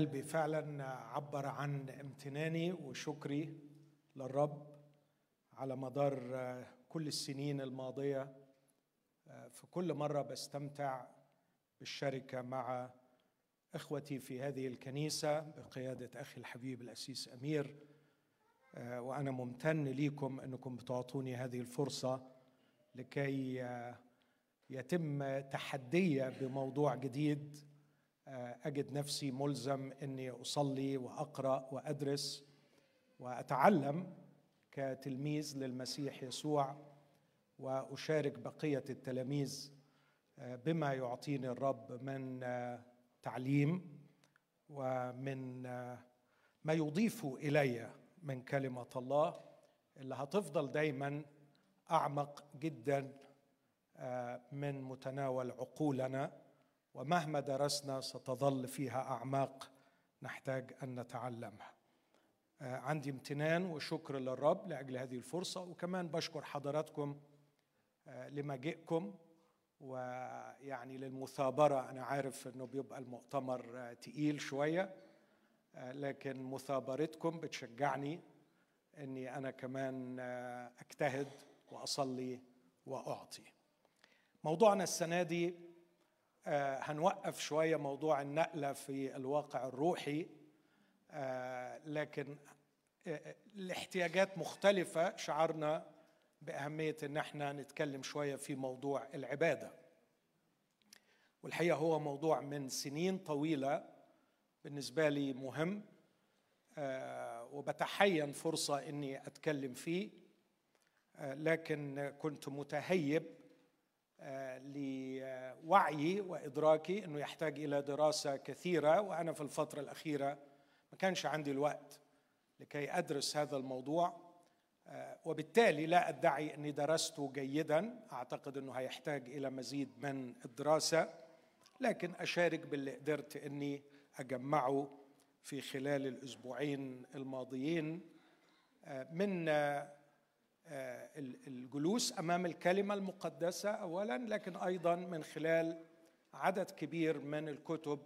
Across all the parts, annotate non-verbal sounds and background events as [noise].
قلبي فعلا عبر عن امتناني وشكري للرب على مدار كل السنين الماضية. في كل مرة بستمتع بالشركة مع إخوتي في هذه الكنيسة بقيادة أخي الحبيب الأسيس أمير. وأنا ممتن ليكم أنكم بتعطوني هذه الفرصة لكي يتم تحدي بموضوع جديد أجد نفسي ملزم إني أصلي وأقرأ وأدرس وأتعلم كتلميذ للمسيح يسوع وأشارك بقية التلاميذ بما يعطيني الرب من تعليم ومن ما يضيف إلي من كلمة الله اللي هتفضل دايما أعمق جدا من متناول عقولنا. ومهما درسنا ستظل فيها أعماق نحتاج أن نتعلمها. عندي امتنان وشكر للرب لأجل هذه الفرصة وكمان بشكر حضراتكم لمجيئكم ويعني للمثابرة. أنا عارف إنه بيبقى المؤتمر تقيل شوية لكن مثابرتكم بتشجعني إني أنا كمان أجتهد وأصلي وأعطي. موضوعنا السنة دي هنوقف شوية موضوع النقلة في الواقع الروحي. لكن الاحتياجات مختلفة شعرنا بأهمية إن إحنا نتكلم شوية في موضوع العبادة. والحقيقة هو موضوع من سنين طويلة بالنسبة لي مهم وبتحين فرصة إني أتكلم فيه لكن كنت متهيب لوعيي وإدراكي إنه يحتاج إلى دراسة كثيرة وأنا في الفترة الأخيرة ما كانش عندي الوقت لكي أدرس هذا الموضوع. وبالتالي لا أدعي إني درسته جيدا. أعتقد إنه هيحتاج إلى مزيد من الدراسة. لكن أشارك باللي قدرت إني أجمعه في خلال الأسبوعين الماضيين. من الجلوس أمام الكلمة المقدسة اولا لكن أيضا من خلال عدد كبير من الكتب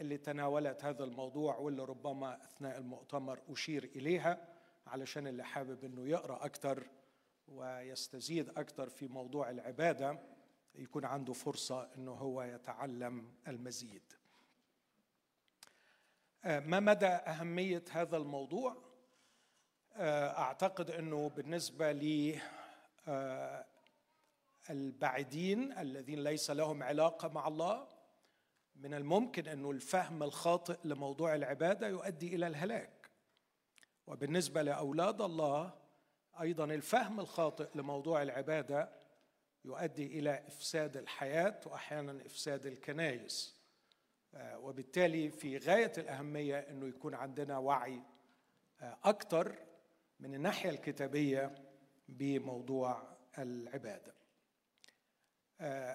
اللي تناولت هذا الموضوع واللي ربما أثناء المؤتمر أشير إليها علشان اللي حابب إنه يقرأ أكثر ويستزيد أكثر في موضوع العبادة يكون عنده فرصة إنه هو يتعلم المزيد. ما مدى أهمية هذا الموضوع؟ أعتقد إنه بالنسبة لي البعيدين الذين ليس لهم علاقة مع الله من الممكن إنه الفهم الخاطئ لموضوع العبادة يؤدي إلى الهلاك. وبالنسبة لأولاد الله أيضا الفهم الخاطئ لموضوع العبادة يؤدي إلى إفساد الحياة واحيانا إفساد الكنائس. وبالتالي في غاية الأهمية إنه يكون عندنا وعي أكثر من الناحية الكتابية بموضوع العبادة.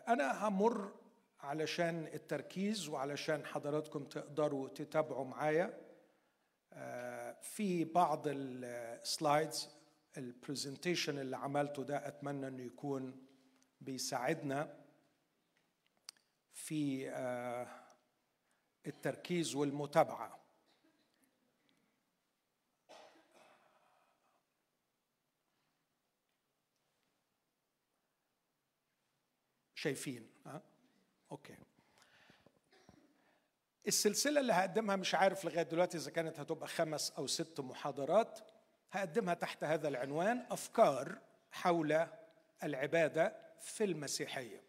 أنا همر علشان التركيز وعلشان حضراتكم تقدروا تتابعوا معايا. في بعض ال slides ال presentation اللي عملته ده أتمنى إنه يكون بيساعدنا في التركيز والمتابعة. شايفين ها؟ okay. السلسلة اللي هقدمها مش عارف لغاية دلوقتي إذا كانت هتبقى خمس أو ست محاضرات هقدمها تحت هذا العنوان أفكار حول العبادة في المسيحية.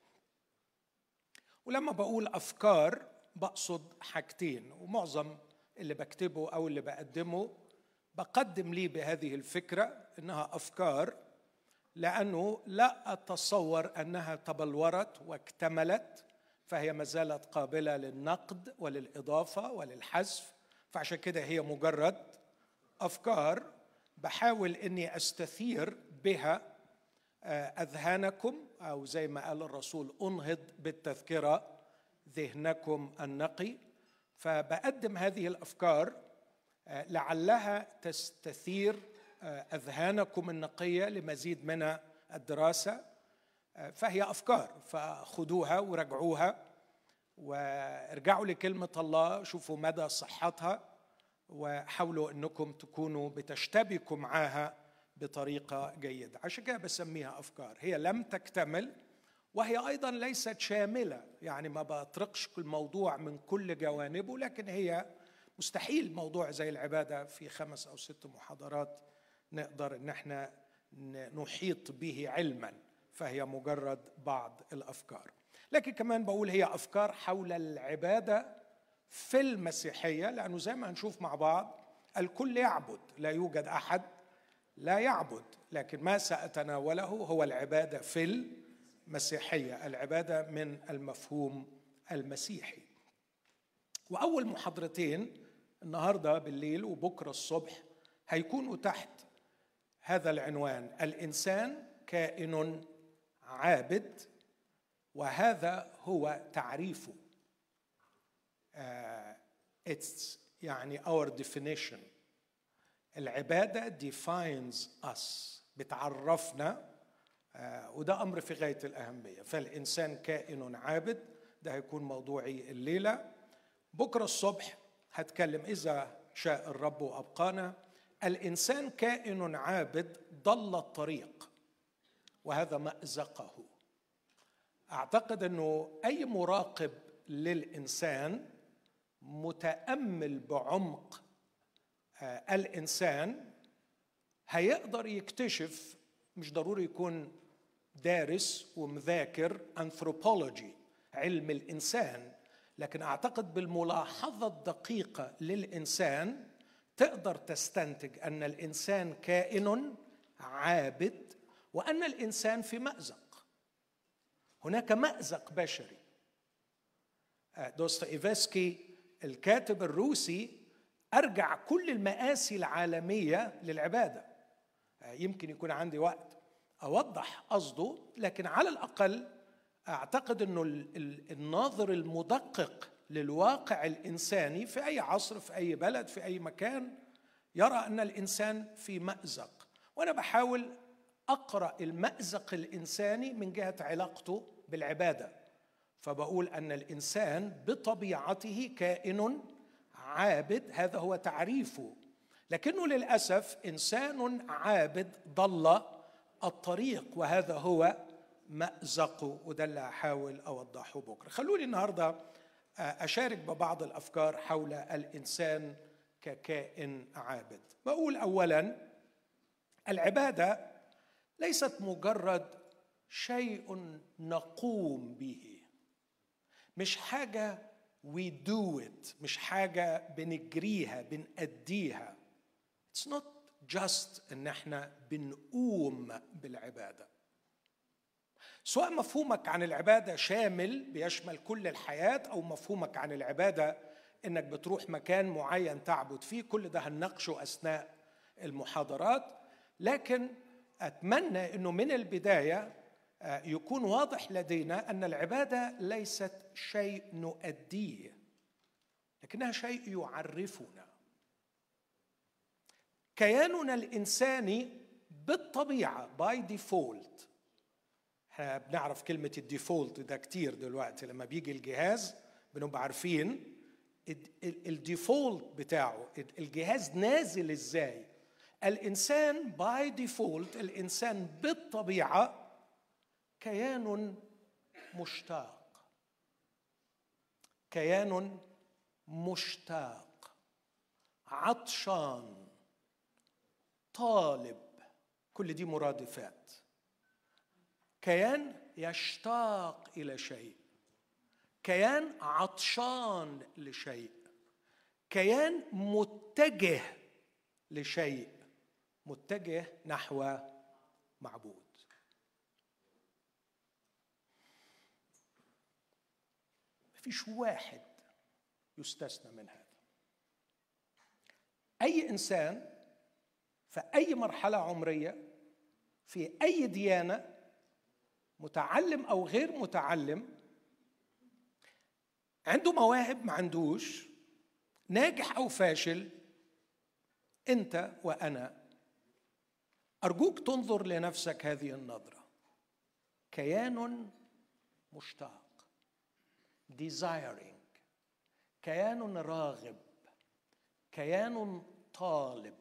ولما بقول أفكار بقصد حاجتين ومعظم اللي بكتبه أو اللي بقدمه بقدم لي بهذه الفكرة إنها أفكار لأنه لا أتصور أنها تبلورت واكتملت فهي ما زالت قابلة للنقد وللإضافة وللحذف. فعشان كده هي مجرد أفكار. بحاول إني أستثير بها أذهانكم أو زي ما قال الرسول أنهض بالتذكرة ذهنكم النقي. فبقدم هذه الأفكار لعلها تستثير أذهانكم النقية لمزيد من الدراسة. فهي أفكار فخذوها وراجعوها وارجعوا لكلمة الله شوفوا مدى صحتها وحاولوا إنكم تكونوا بتشتبكوا معاها بطريقة جيدة. عشان كده بسميها أفكار. هي لم تكتمل وهي أيضا ليست شاملة. يعني ما بطرقش الموضوع من كل جوانبه لكن هي مستحيل موضوع زي العبادة في خمس أو ست محاضرات نقدر إن إحنا نحيط به علما فهي مجرد بعض الأفكار. لكن كمان بقول هي أفكار حول العبادة في المسيحية لأنه زي ما هنشوف مع بعض الكل يعبد لا يوجد أحد لا يعبد لكن ما سأتناوله هو العبادة في المسيحية العبادة من المفهوم المسيحي. وأول محاضرتين النهارده بالليل وبكرة الصبح هيكونوا تحت هذا العنوان. الإنسان كائن عابد وهذا هو تعريفه اتس uh, يعني our definition. العبادة defines us بتعرفنا uh, وده أمر في غاية الأهمية. فالإنسان كائن عابد ده هيكون موضوعي الليلة. بكرة الصبح هتكلم إذا شاء الرب وأبقانا. الإنسان كائن عابد ضل الطريق وهذا مأزقه أعتقد أنه أي مراقب للإنسان متأمل بعمق آه، الإنسان هيقدر يكتشف مش ضروري يكون دارس ومذاكر انثروبولوجي علم الإنسان لكن أعتقد بالملاحظة الدقيقة للإنسان تقدر تستنتج أن الإنسان كائن عابد وأن الإنسان في مأزق. هناك مأزق بشري. آه، دوستويفسكي الكاتب الروسي أرجع كل المآسي العالمية للعبادة. آه، يمكن يكون عندي وقت أوضح قصده لكن على الأقل أعتقد أنه الناظر المدقق للواقع الإنساني في أي عصر في أي بلد في أي مكان يرى أن الإنسان في مأزق. وأنا بحاول أقرأ المأزق الإنساني من جهة علاقته بالعبادة. فبقول أن الإنسان بطبيعته كائن عابد هذا هو تعريفه. لكنه للأسف إنسان عابد ضل الطريق وهذا هو مازقه وده اللي هحاول أوضحه بكرة. خلوني النهارده أشارك ببعض الأفكار حول الإنسان ككائن عابد. بقول اولا العبادة ليست مجرد شيء نقوم به. مش حاجة we do it مش حاجة بنجريها بنأديها. It's not just إن إحنا بنقوم بالعبادة. سواء مفهومك عن العبادة شامل بيشمل كل الحياة أو مفهومك عن العبادة إنك بتروح مكان معين تعبد فيه كل ده هنناقشه أثناء المحاضرات. لكن أتمنى إنه من البداية آه، يكون واضح لدينا أن العبادة ليست شيء نؤديه لكنها شيء يعرفنا. كياننا الإنساني بالطبيعة by default إحنا بنعرف كلمة ال default ده كتير دلوقتي. لما بيجي الجهاز بنبقى عارفين ال default بتاعه. الجهاز نازل إزاي؟ الإنسان by default الإنسان بالطبيعة كيان مشتاق. كيان مشتاق. عطشان. طالب. كل دي مرادفات. كيان يشتاق إلى شيء. كيان عطشان لشيء. كيان متجه لشيء. متجه نحو معبود. مفيش واحد يستثنى من هذا. أي إنسان في أي مرحلة عمرية في أي ديانة متعلم أو غير متعلم عنده مواهب ما عندوش ناجح أو فاشل أنت وأنا. أرجوك تنظر لنفسك هذه النظرة. كيان مشتاق. Desiring. كيان راغب. كيان طالب.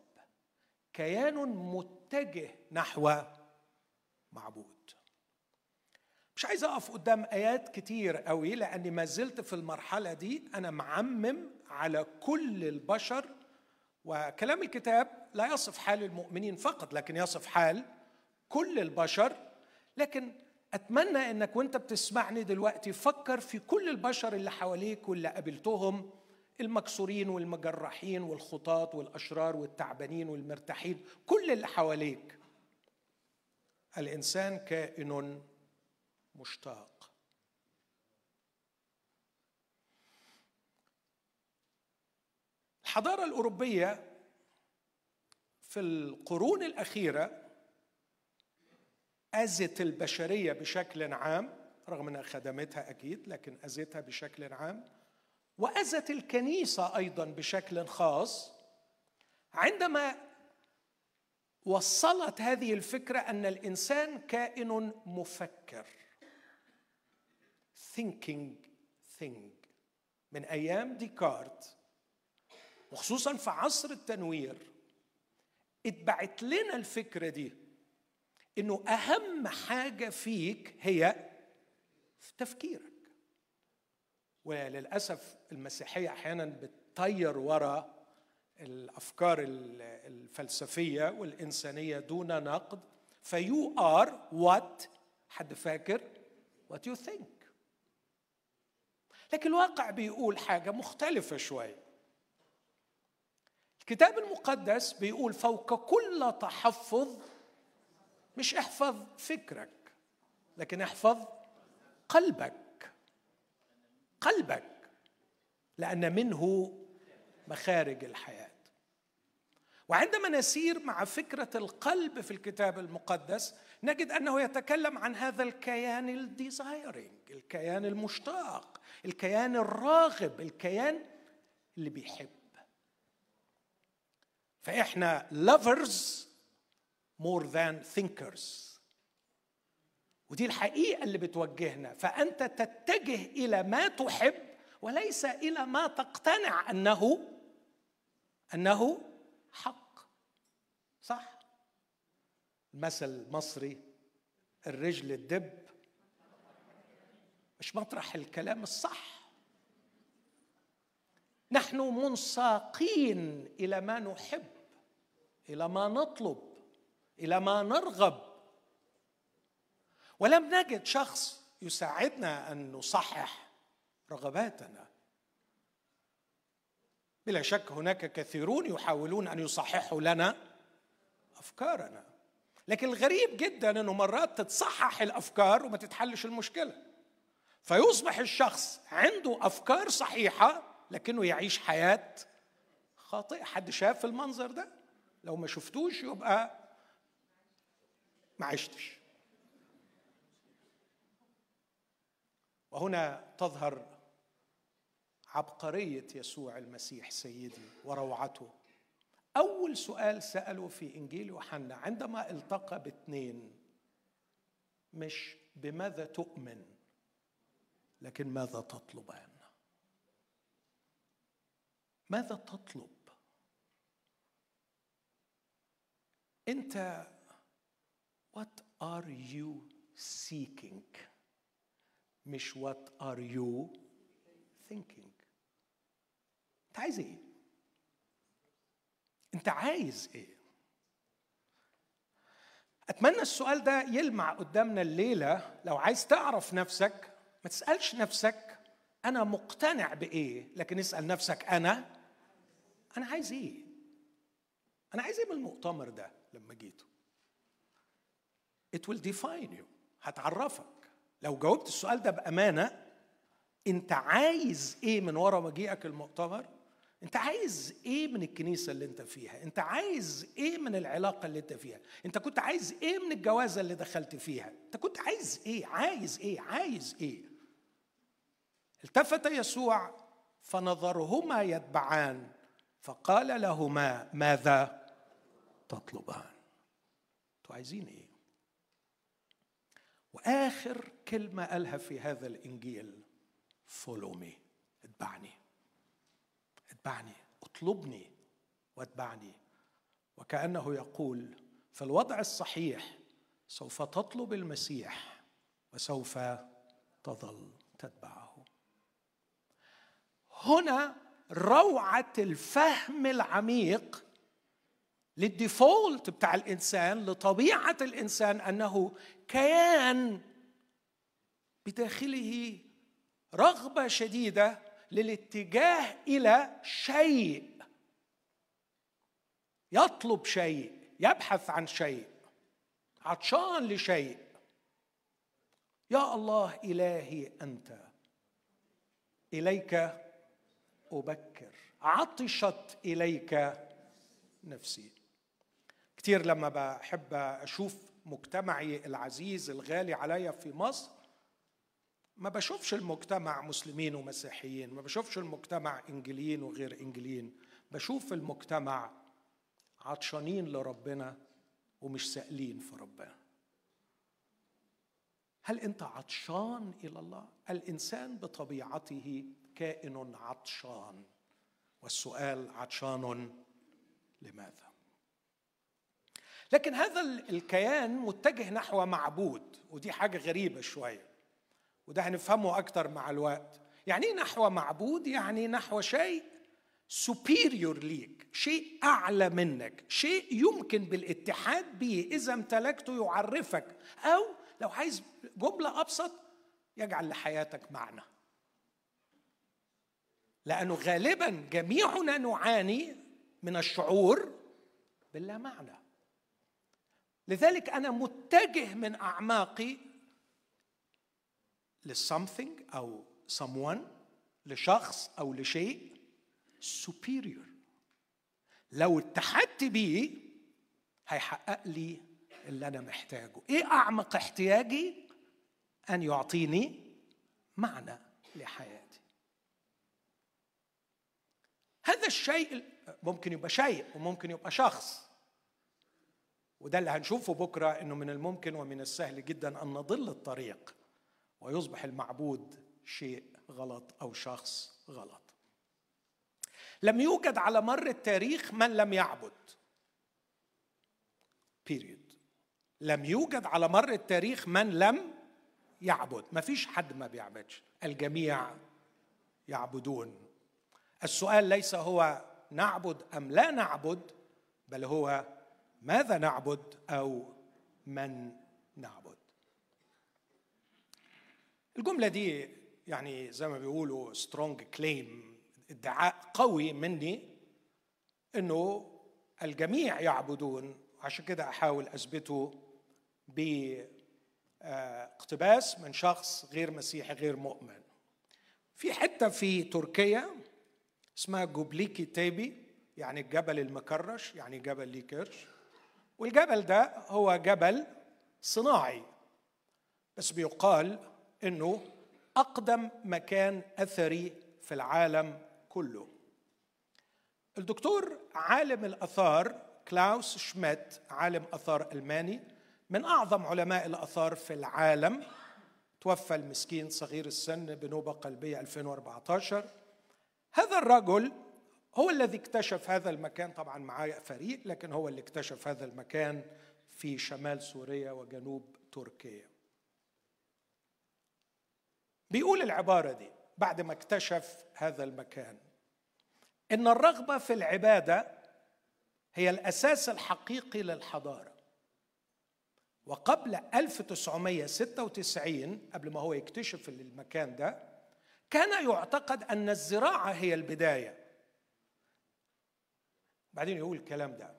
كيان متجه نحو معبود. مش عايز أقف قدام آيات كتير قوي لأني ما زلت في المرحلة دي. أنا معمم على كل البشر وكلام الكتاب لا يصف حال المؤمنين فقط لكن يصف حال كل البشر. لكن أتمنى إنك وأنت بتسمعني دلوقتي فكر في كل البشر اللي حواليك واللي قابلتهم المكسورين والمجرحين والخطاة والأشرار والتعبانين والمرتاحين كل اللي حواليك. الإنسان كائن مشتاق. الحضارة الأوروبية في القرون الأخيرة أذت البشرية بشكل عام رغم إنها خدمتها أكيد لكن أذتها بشكل عام وأذت الكنيسة أيضا بشكل خاص عندما وصلت هذه الفكرة أن الإنسان كائن مفكر. Thinking thing. من أيام ديكارت وخصوصا في عصر التنوير اتبعت لنا الفكرة دي إنه أهم حاجة فيك هي في تفكيرك. وللأسف المسيحية أحيانا بتطير وراء الأفكار الفلسفية والإنسانية دون نقد. ف you are what حد فاكر؟ what you think. لكن الواقع بيقول حاجة مختلفة شوية. الكتاب المقدس بيقول فوق كل تحفظ مش احفظ فكرك لكن احفظ قلبك. قلبك لأن منه مخارج الحياة. وعندما نسير مع فكرة القلب في الكتاب المقدس نجد أنه يتكلم عن هذا الكيان الديزايرنج الكيان المشتاق الكيان الراغب الكيان اللي بيحب. فإحنا lovers more than thinkers. ودي الحقيقة اللي بتوجهنا. فأنت تتجه إلى ما تحب وليس إلى ما تقتنع أنه أنه حق. صح؟ المثل المصري الرجل الدب مش مطرح الكلام الصح. نحن منساقين إلى ما نحب إلى ما نطلب إلى ما نرغب. ولم نجد شخص يساعدنا أن نصحح رغباتنا. بلا شك هناك كثيرون يحاولون أن يصححوا لنا أفكارنا. لكن الغريب جدا إنه مرات تتصحح الأفكار وما تتحلش المشكلة. فيصبح الشخص عنده أفكار صحيحة لكنه يعيش حياة خاطئة. حد شاف المنظر ده؟ لو ما شفتوش يبقى ما عشتش. وهنا تظهر عبقرية يسوع المسيح سيدي وروعته. أول سؤال سأله في إنجيل يوحنا عندما التقى باثنين مش بماذا تؤمن؟ لكن ماذا تطلبان ماذا تطلب؟ أنت what are you seeking مش what are you thinking. أنت عايز إيه؟ أنت عايز إيه؟ أتمنى السؤال ده يلمع قدامنا الليلة. لو عايز تعرف نفسك ما تسألش نفسك أنا مقتنع بإيه لكن اسأل نفسك أنا أنا عايز إيه؟ أنا عايز إيه من المؤتمر ده لما جيته؟ It will define you. هتعرفك. لو جاوبت السؤال ده بأمانة أنت عايز إيه من ورا مجيئك المؤتمر؟ أنت عايز إيه من الكنيسة اللي أنت فيها؟ أنت عايز إيه من العلاقة اللي أنت فيها؟ أنت كنت عايز إيه من الجوازة اللي دخلت فيها؟ أنت كنت عايز إيه؟ عايز إيه؟ عايز إيه؟ التفت يسوع فنظرهما يتبعان فقال لهما ماذا تطلبان؟ أنتوا عايزين إيه؟ وآخر كلمة قالها في هذا الإنجيل follow me اتبعني اتبعني اطلبني واتبعني. وكأنه يقول في الوضع الصحيح سوف تطلب المسيح وسوف تظل تتبعه. هنا روعة الفهم العميق للديفولت بتاع الإنسان لطبيعة الإنسان أنه كيان بداخله رغبة شديدة للاتجاه إلى شيء. يطلب شيء يبحث عن شيء عطشان لشيء. يا الله إلهي أنت إليك أبكر. عطشت إليك نفسي. كثير لما بحب أشوف مجتمعي العزيز الغالي عليا في مصر ما بشوفش المجتمع مسلمين ومسيحيين ما بشوفش المجتمع إنجليين وغير إنجليين. بشوف المجتمع عطشانين لربنا ومش سائلين في ربنا. هل أنت عطشان إلى الله؟ الإنسان بطبيعته كائن عطشان. والسؤال عطشان لماذا؟ لكن هذا الكيان متجه نحو معبود ودي حاجة غريبة شوية وده هنفهمه أكتر مع الوقت. يعني إيه نحو معبود؟ يعني نحو شيء superior ليك شيء أعلى منك شيء يمكن بالاتحاد به إذا امتلكته يعرفك أو لو عايز جملة أبسط يجعل لحياتك معنى. لأنه غالبا جميعنا نعاني من الشعور باللا معنى. لذلك أنا متجه من أعماقي لل something أو someone لشخص أو لشيء superior. لو اتحدت بيه هيحقق لي اللي أنا محتاجه. إيه أعمق احتياجي؟ أن يعطيني معنى لحياتي. هذا الشيء ممكن يبقى شيء وممكن يبقى شخص. وده اللي هنشوفه بكرة إنه من الممكن ومن السهل جدا أن نضل الطريق ويصبح المعبود شيء غلط أو شخص غلط. لم يوجد على مر التاريخ من لم يعبد. بيريد لم يوجد على مر التاريخ من لم يعبد. ما فيش حد ما بيعبدش. الجميع يعبدون. السؤال ليس هو نعبد أم لا نعبد بل هو ماذا نعبد أو من نعبد. الجملة دي يعني زي ما بيقولوا strong claim ادعاء قوي مني إنه الجميع يعبدون. عشان كده أحاول أثبته باقتباس من شخص غير مسيحي غير مؤمن. في حتة في تركيا اسمها جوبكلي تيبي يعني الجبل المكرش يعني جبل ليه كرش. والجبل ده هو جبل صناعي بس بيقال إنه أقدم مكان أثري في العالم كله. الدكتور عالم الأثار كلاوس شميت عالم أثار ألماني من أعظم علماء الأثار في العالم. توفى المسكين صغير السن بنوبة قلبية 2014 هذا الرجل هو الذي اكتشف هذا المكان. طبعا معايا فريق لكن هو اللي اكتشف هذا المكان في شمال سوريا وجنوب تركيا. بيقول العبارة دي بعد ما اكتشف هذا المكان إن الرغبة في العبادة هي الأساس الحقيقي للحضارة. وقبل 1996 قبل ما هو يكتشف المكان ده كان يعتقد أن الزراعة هي البداية. بعدين يقول الكلام ده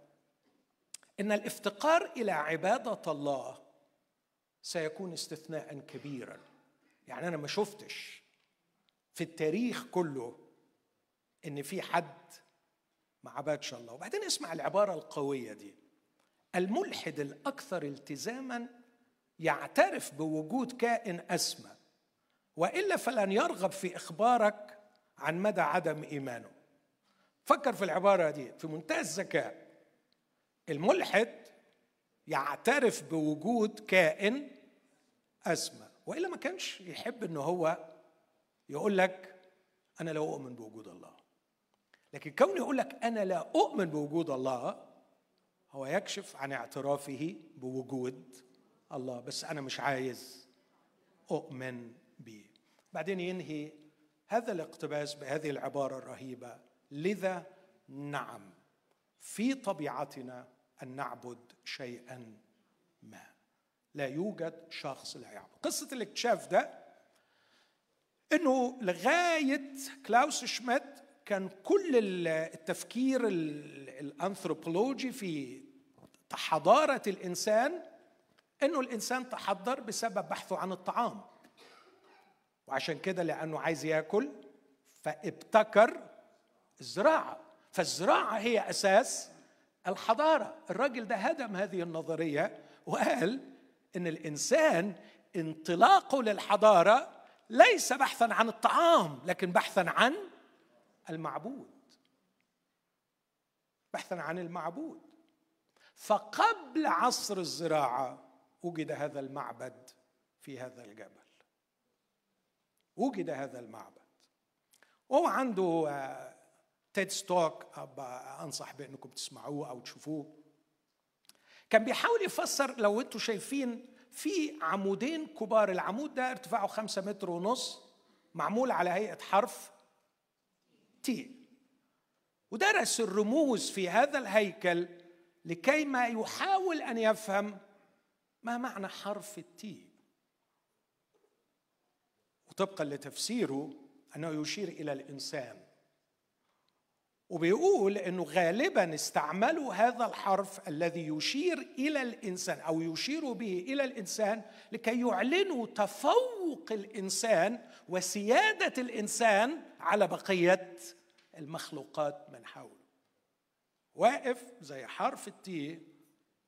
إن الافتقار إلى عبادة الله سيكون استثناء كبيرا. يعني أنا ما شفتش في التاريخ كله إن في حد ما عبادش الله. وبعدين اسمع العبارة القوية دي. الملحد الأكثر التزاما يعترف بوجود كائن أسمى. وإلا فلن يرغب في إخبارك عن مدى عدم إيمانه. فكر في العبارة دي في منتهى الذكاء. الملحد يعترف بوجود كائن اسمى وإلا ما كانش يحب إن هو يقول لك أنا لا أؤمن بوجود الله. لكن كونه يقول لك أنا لا أؤمن بوجود الله هو يكشف عن اعترافه بوجود الله. بس أنا مش عايز أؤمن به. بعدين ينهي هذا الاقتباس بهذه العبارة الرهيبة. لذا نعم في طبيعتنا أن نعبد شيئا ما. لا يوجد شخص لا يعبد. قصة الاكتشاف ده إنه لغاية كلاوس شميت كان كل التفكير الأنثروبولوجي في حضاره الإنسان إنه الإنسان تحضر بسبب بحثه عن الطعام. وعشان كده لأنه عايز ياكل فابتكر الزراعة. فالزراعة هي أساس الحضارة. الراجل ده هدم هذه النظرية وقال إن الإنسان انطلاقه للحضارة ليس بحثا عن الطعام لكن بحثا عن المعبود. بحثا عن المعبود. فقبل عصر الزراعة وجد هذا المعبد في هذا الجبل. وجد هذا المعبد. وهو عنده تيد ستوك أنصح بأنكم تسمعوه أو تشوفوه. كان بيحاول يفسر لو أنتم شايفين في عمودين كبار العمود ده ارتفاعه خمسة متر ونص معمول على هيئة حرف تي ودرس الرموز في هذا الهيكل لكي ما يحاول أن يفهم ما معنى حرف التي وطبقا لتفسيره أنه يشير إلى الإنسان. وبيقول إنه غالبا استعملوا هذا الحرف الذي يشير إلى الإنسان أو يشير به إلى الإنسان لكي يعلنوا تفوق الإنسان وسيادة الإنسان على بقية المخلوقات من حوله. واقف زي حرف التي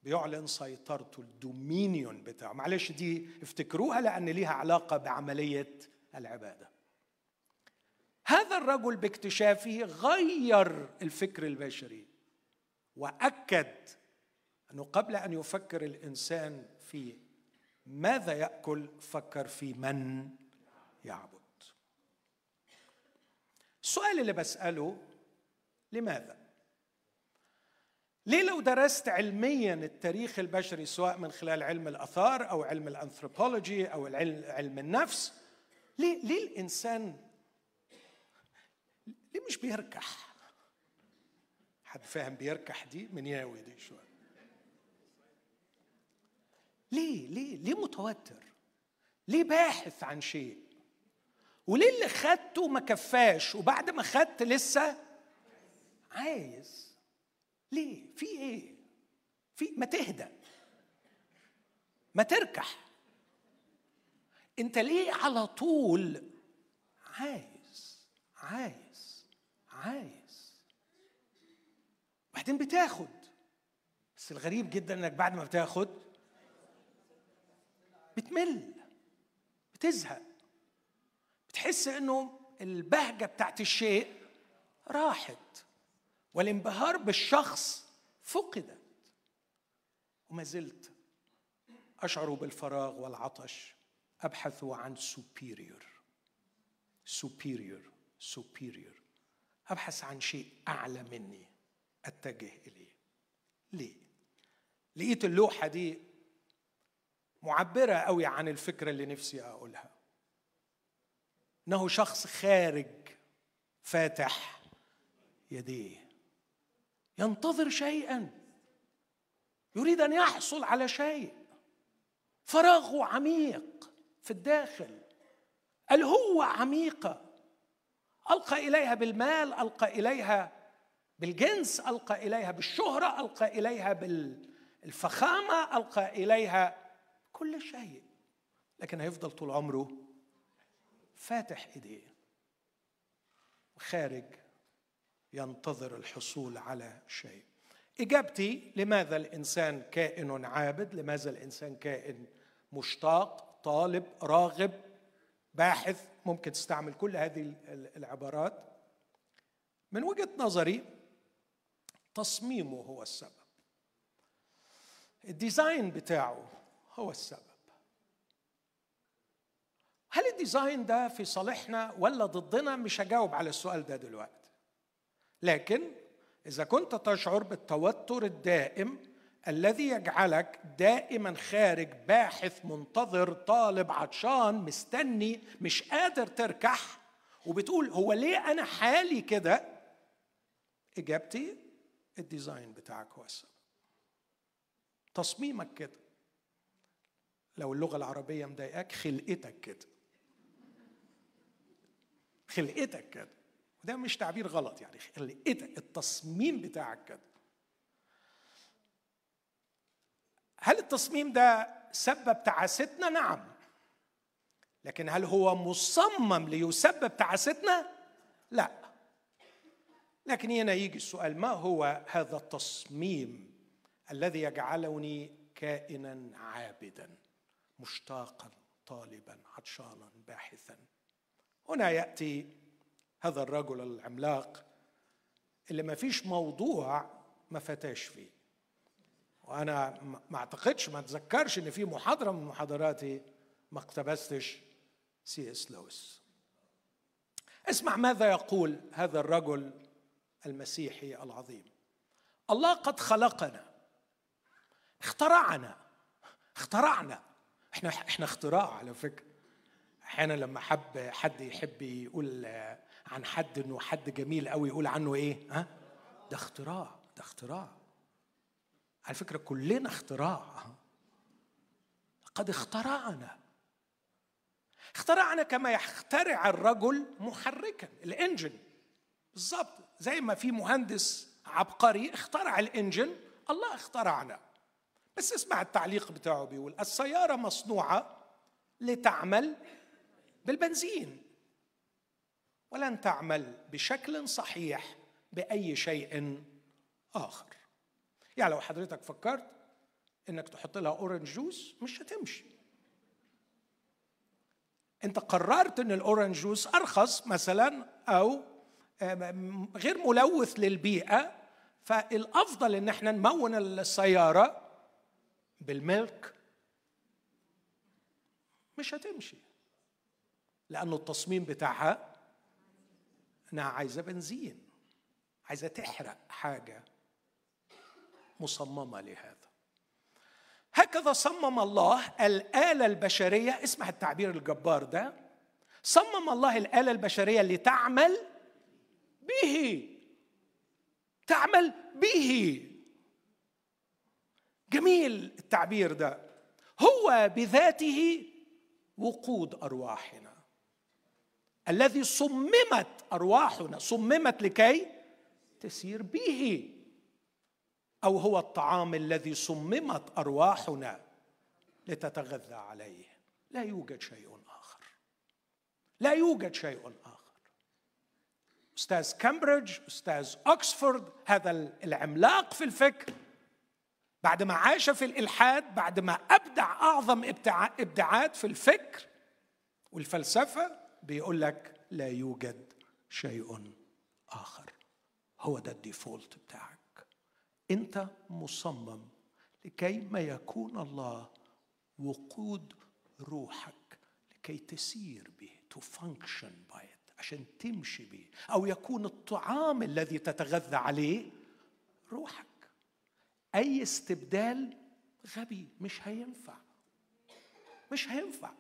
بيعلن سيطرته الدومينيون بتاعه. معلش دي افتكروها لأن ليها علاقة بعملية العبادة. هذا الرجل باكتشافه غير الفكر البشري وأكد أنه قبل أن يفكر الإنسان في ماذا يأكل فكر في من يعبد. السؤال اللي بسأله لماذا؟ ليه لو درست علميا التاريخ البشري سواء من خلال علم الآثار أو علم الأنثروبولوجي أو علم النفس ليه ليه الإنسان ليه مش بيركح؟ حد فاهم بيركح دي؟ من ياوي دي شوية. ليه ليه ليه متوتر؟ ليه باحث عن شيء؟ وليه اللي خدته ما كفاش؟ وبعد ما خدت لسه عايز. ليه؟ في إيه؟ في ما تهدى. ما تركح. انت ليه على طول عايز عايز عايز؟ بعدين بتاخد. بس الغريب جدا انك بعد ما بتاخد بتمل بتزهق. بتحس انه البهجة بتاعت الشيء راحت والانبهار بالشخص فقدت. وما زلت أشعر بالفراغ والعطش. ابحث عن superior. Superior. Superior. أبحث عن شيء أعلى مني. أتجه إليه. ليه؟ لقيت اللوحة دي معبرة قوي عن الفكرة اللي نفسي أقولها. إنه شخص خارج فاتح يديه. ينتظر شيئا. يريد أن يحصل على شيء. فراغه عميق. في الداخل. الهوة عميقة. ألقى إليها بالمال ألقى إليها بالجنس ألقى إليها بالشهرة ألقى إليها بالفخامه ألقى إليها كل شيء. لكن هيفضل طول عمره فاتح إيديه وخارج ينتظر الحصول على شيء. إجابتي لماذا الإنسان كائن عابد؟ لماذا الإنسان كائن مشتاق؟ طالب راغب باحث ممكن تستعمل كل هذه العبارات. من وجهة نظري تصميمه هو السبب. ال design بتاعه هو السبب. هل ال design ده في صالحنا ولا ضدنا؟ مش هجاوب على السؤال ده دلوقتي. لكن إذا كنت تشعر بالتوتر الدائم الذي يجعلك دائما خارج باحث منتظر طالب عطشان مستني مش قادر تركح وبتقول هو ليه أنا حالي كده؟ إجابتي الديزاين بتاعك هو السبب. تصميمك كده. لو اللغة العربية مضايقاك خلقتك كده. خلقتك كده. وده مش تعبير غلط يعني خلقتك التصميم بتاعك كده. هل التصميم ده سبب تعاستنا؟ نعم. لكن هل هو مصمم ليسبب تعاستنا؟ لا. لكن هنا يجي السؤال ما هو هذا التصميم الذي يجعلني كائنا عابدا مشتاقا طالبا عطشانا باحثا؟ هنا يأتي هذا الرجل العملاق اللي ما فيش موضوع ما فتاش فيه. وأنا ما أعتقدش ما أتذكرش إن في محاضرة من محاضراتي ما اقتبستش سي إس لويس. اسمع ماذا يقول هذا الرجل المسيحي العظيم. الله قد خلقنا اخترعنا اخترعنا. إحنا إحنا اختراع على فكرة. أحيانا لما حب حد يحب يقول عن حد إنه حد جميل قوي يقول عنه إيه؟ ها؟ ده اختراع ده اختراع. على فكرة كلنا اختراع. قد اخترعنا. اخترعنا كما يخترع الرجل محركا الإنجن. بالظبط زي ما في مهندس عبقري اخترع الإنجن الله اخترعنا. بس اسمع التعليق بتاعه بيقول السيارة مصنوعة لتعمل بالبنزين. ولن تعمل بشكل صحيح بأي شيء آخر. يعني لو حضرتك فكرت إنك تحط لها orange juice مش هتمشي. أنت قررت إن ال orange juice أرخص مثلا أو غير ملوث للبيئة فالأفضل إن إحنا نمون السيارة بالملك مش هتمشي. لأنه التصميم بتاعها إنها عايزة بنزين عايزة تحرق حاجة. مصممة لهذا. هكذا صمم الله الآلة البشرية اسمع التعبير الجبار ده صمم الله الآلة البشرية لتعمل به. تعمل به. جميل التعبير ده. هو بذاته وقود أرواحنا. الذي صممت أرواحنا صممت لكي تسير به. أو هو الطعام الذي صممت أرواحنا لتتغذى عليه. لا يوجد شيء آخر. لا يوجد شيء آخر. أستاذ كامبريدج أستاذ اوكسفورد هذا العملاق في الفكر بعد ما عاش في الإلحاد بعد ما أبدع أعظم ابداعات في الفكر والفلسفة بيقول لك لا يوجد شيء آخر. هو ده ال default بتاعك. أنت مصمم لكي ما يكون الله وقود روحك لكي تسير به to function by it عشان تمشي به أو يكون الطعام الذي تتغذى عليه روحك. أي استبدال غبي مش هينفع. مش هينفع.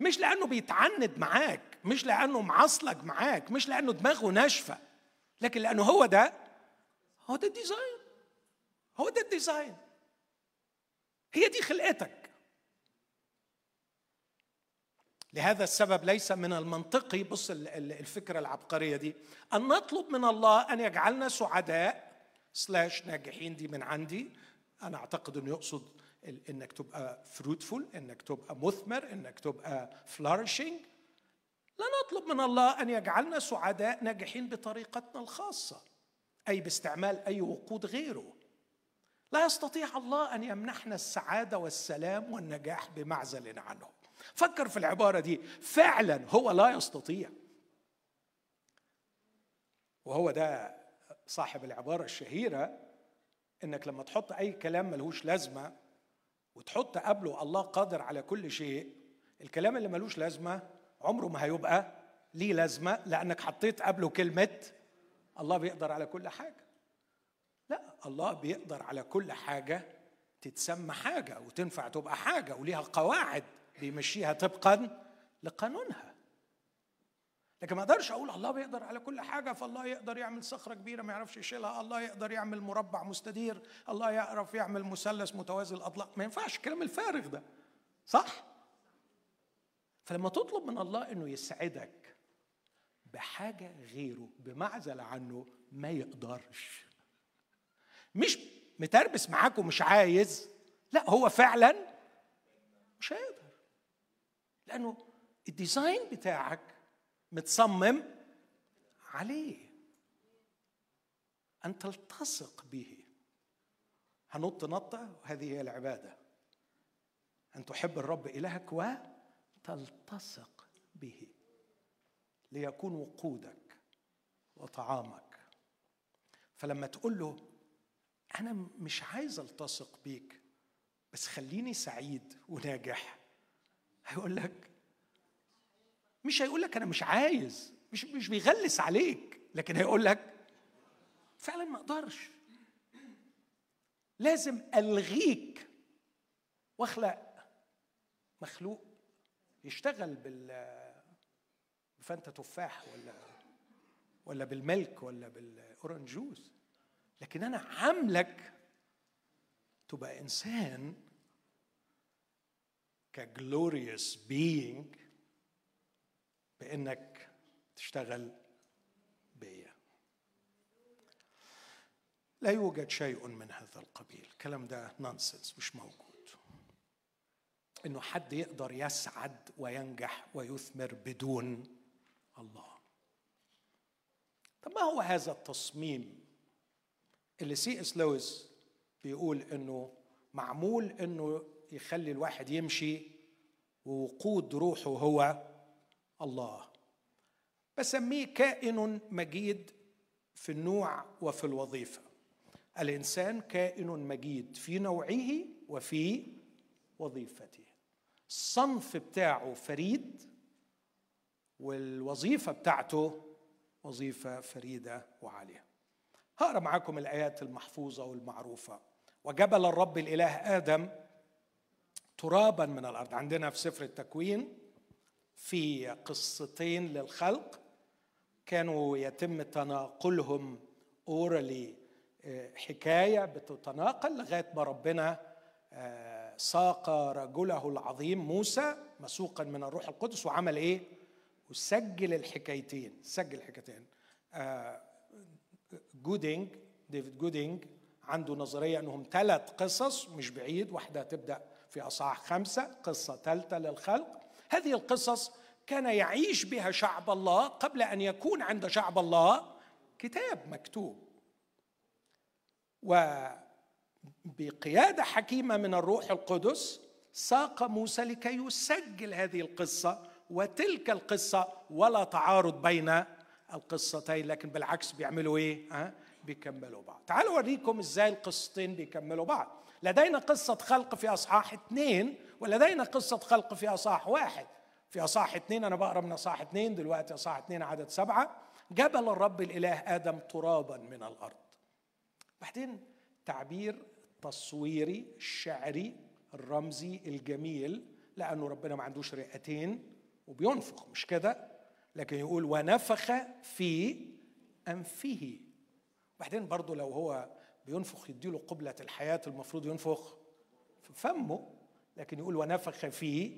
مش لأنه بيتعند معاك مش لأنه معصلك معاك مش لأنه دماغه ناشفة لكن لأنه هو ده هو ده ال design. هو ده ال design. هي دي خلقتك. لهذا السبب ليس من المنطقي بص الفكرة العبقرية دي. أن نطلب من الله أن يجعلنا سعداء slash ناجحين دي من عندي. أنا أعتقد إنه يقصد إنك تبقى fruitful إنك تبقى مثمر إنك تبقى flourishing لا نطلب من الله أن يجعلنا سعداء ناجحين بطريقتنا الخاصة. أي باستعمال أي وقود غيره. لا يستطيع الله أن يمنحنا السعادة والسلام والنجاح بمعزل عنه. فكر في العبارة دي. فعلا هو لا يستطيع. وهو ده صاحب العبارة الشهيرة إنك لما تحط أي كلام ملهوش لازمة وتحط قبله الله قادر على كل شيء الكلام اللي ملوش لازمة عمره ما هيبقى ليه لازمة لأنك حطيت قبله كلمة الله بيقدر على كل حاجة. لا الله بيقدر على كل حاجة تتسمى حاجة وتنفع تبقى حاجة وليها قواعد بيمشيها طبقا لقانونها. لكن ما أقدرش أقول الله بيقدر على كل حاجة فالله يقدر يعمل صخرة كبيرة ما يعرفش يشيلها الله يقدر يعمل مربع مستدير الله يعرف يعمل مثلث متوازي الاضلاع ما ينفعش الكلام الفارغ ده صح؟ فلما تطلب من الله إنه يسعدك بحاجة غيره بمعزل عنه ما يقدرش. مش متربس معاك ومش عايز. لا هو فعلا مش هيقدر. لأنه الديزاين بتاعك متصمم عليه. أن تلتصق به. هنط نطة وهذه هي العبادة. أن تحب الرب إلهك وتلتصق به. ليكون وقودك وطعامك. فلما تقول له أنا مش عايز ألتصق بيك بس خليني سعيد وناجح هيقول لك مش هيقول لك أنا مش عايز مش مش بيغلس عليك لكن هيقول لك فعلا ما أقدرش. لازم ألغيك وأخلق مخلوق يشتغل بال بفانتا تفاح ولا ولا بال milk ولا بال orange juice لكن أنا عاملك تبقى إنسان ك glorious being بإنك تشتغل بيا. لا يوجد شيء من هذا القبيل. الكلام ده nonsense مش موجود. إنه حد يقدر يسعد وينجح ويثمر بدون الله. طب ما هو هذا التصميم اللي سي إس لويس بيقول إنه معمول إنه يخلي الواحد يمشي ووقود روحه هو الله؟ بسميه كائن مجيد في النوع وفي الوظيفة. الإنسان كائن مجيد في نوعه وفي وظيفته. الصنف بتاعه فريد والوظيفة بتاعته وظيفة فريدة وعالية. هقرأ معاكم الآيات المحفوظة والمعروفة. وجبل الرب الإله آدم ترابا من الأرض. عندنا في سفر التكوين في قصتين للخلق كانوا يتم تناقلهم اورالي آه، حكاية بتتناقل لغاية ما ربنا آه، ساق رجله العظيم موسى مسوقا من الروح القدس وعمل إيه؟ وسجل الحكايتين سجل الحكايتين آه، جودينج ديفيد جودينج عنده نظرية إنهم ثلاث قصص مش بعيد واحدة تبدأ في أصحاح خمسة قصة ثالثة للخلق. هذه القصص كان يعيش بها شعب الله قبل أن يكون عند شعب الله كتاب مكتوب. وبقياده حكيمة من الروح القدس ساق موسى لكي يسجل هذه القصة وتلك القصة ولا تعارض بين القصتين لكن بالعكس بيعملوا إيه؟ ها؟ بيكملوا بعض. تعالوا أوريكم إزاي القصتين بيكملوا بعض. لدينا قصة خلق في أصحاح اثنين ولدينا قصة خلق في أصحاح واحد في أصحاح اثنين أنا بقرأ من أصحاح اثنين دلوقتي أصحاح اثنين عدد سبعة جبل الرب الإله آدم ترابا من الأرض بعدين تعبير تصويري شعري الرمزي الجميل لأنه ربنا ما عندوش رئتين وبينفخ مش كده؟ لكن يقول ونفخ في أنفه. بعدين برضه لو هو بينفخ يديله قبلة الحياة المفروض ينفخ في فمه لكن يقول ونفخ في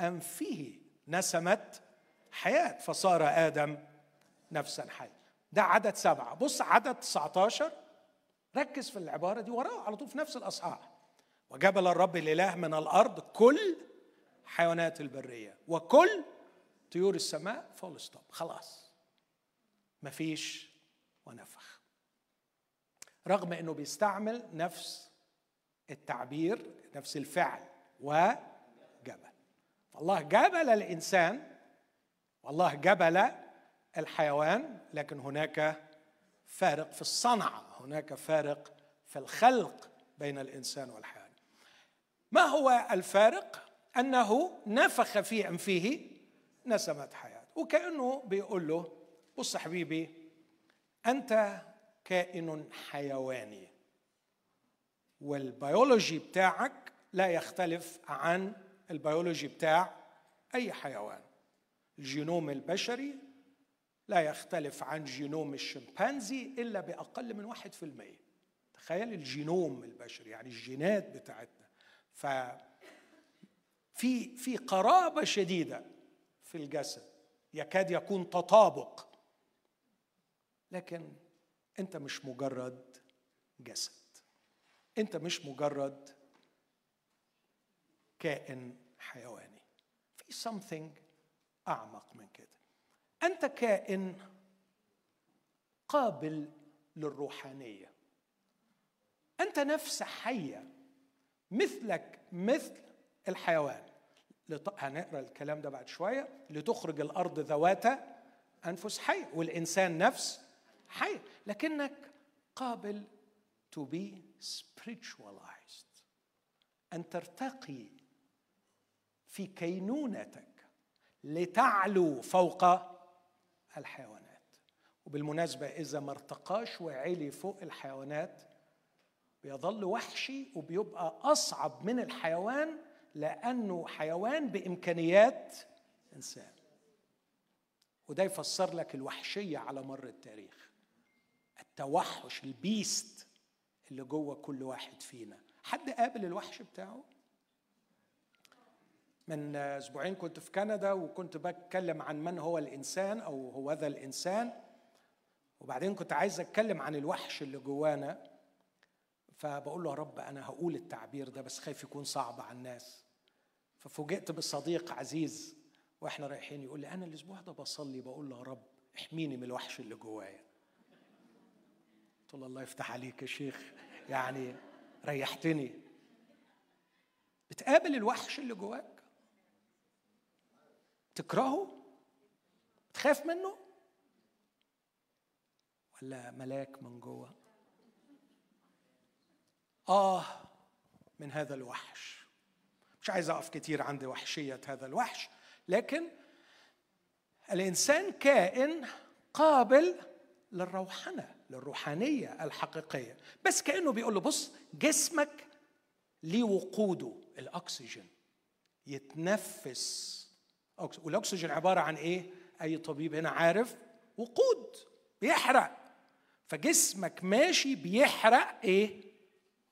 أنفه. نسمت حياة. فصار آدم نفسا حية ده عدد سبعة. بص عدد 19 ركز في العبارة دي وراه على طول في نفس الأصحاح. وجبل الرب الإله من الأرض كل حيوانات البرية. وكل طيور السماء full stop خلاص. مفيش ونفخ. رغم إنه بيستعمل نفس التعبير نفس الفعل. وجبل. فالله جبل الإنسان والله جبل الحيوان لكن هناك فارق في الصنعه هناك فارق في الخلق بين الإنسان والحيوان. ما هو الفارق؟ أنه نفخ في أنفه نسمه حياة. وكأنه بيقول له بص حبيبي أنت كائن حيواني والبيولوجي بتاعك لا يختلف عن البيولوجي بتاع أي حيوان. الجينوم البشري لا يختلف عن جينوم الشمبانزي إلا بأقل من واحد في المية. تخيل الجينوم البشري يعني الجينات بتاعتنا. ف في في قرابة شديدة في الجسد. يكاد يكون تطابق. لكن أنت مش مجرد جسد. أنت مش مجرد كائن حيواني. في something أعمق من كده. أنت كائن قابل للروحانية. أنت نفس حية مثلك مثل الحيوان. هنقرأ الكلام ده بعد شوية لتخرج الأرض ذوات أنفس حيه والإنسان نفس حيه لكنك قابل to be spiritualized. أن ترتقي في كينونتك لتعلو فوق الحيوانات. وبالمناسبة إذا ما ارتقاش وعلي فوق الحيوانات بيظل وحشي وبيبقى أصعب من الحيوان لأنه حيوان بإمكانيات إنسان. وده يفسر لك الوحشية على مر التاريخ. التوحش ال beast اللي جوه كل واحد فينا. حد قابل الوحش بتاعه؟ من أسبوعين كنت في كندا وكنت بتكلم عن من هو الإنسان أو هو ذا الإنسان. وبعدين كنت عايز أتكلم عن الوحش اللي جوانا. فبقول له يا رب أنا هقول التعبير ده بس خايف يكون صعب على الناس. ففوجئت بصديق عزيز وإحنا رايحين يقول لي أنا الأسبوع ده بصلي بقول له يا رب احميني من الوحش اللي جوايا. قلت له الله يفتح عليك يا شيخ يعني ريحتني. بتقابل الوحش اللي جواك؟ تكرهه تخاف منه؟ ولا ملاك من جوه؟ آه من هذا الوحش. مش عايز أقف كتير عند وحشية هذا الوحش لكن الإنسان كائن قابل للروحنه للروحانية الحقيقية. بس كأنه بيقول له بص جسمك ليه وقوده الأكسجين يتنفس. والأكسجين عبارة عن إيه؟ أي طبيب هنا عارف؟ وقود بيحرق. فجسمك ماشي بيحرق إيه؟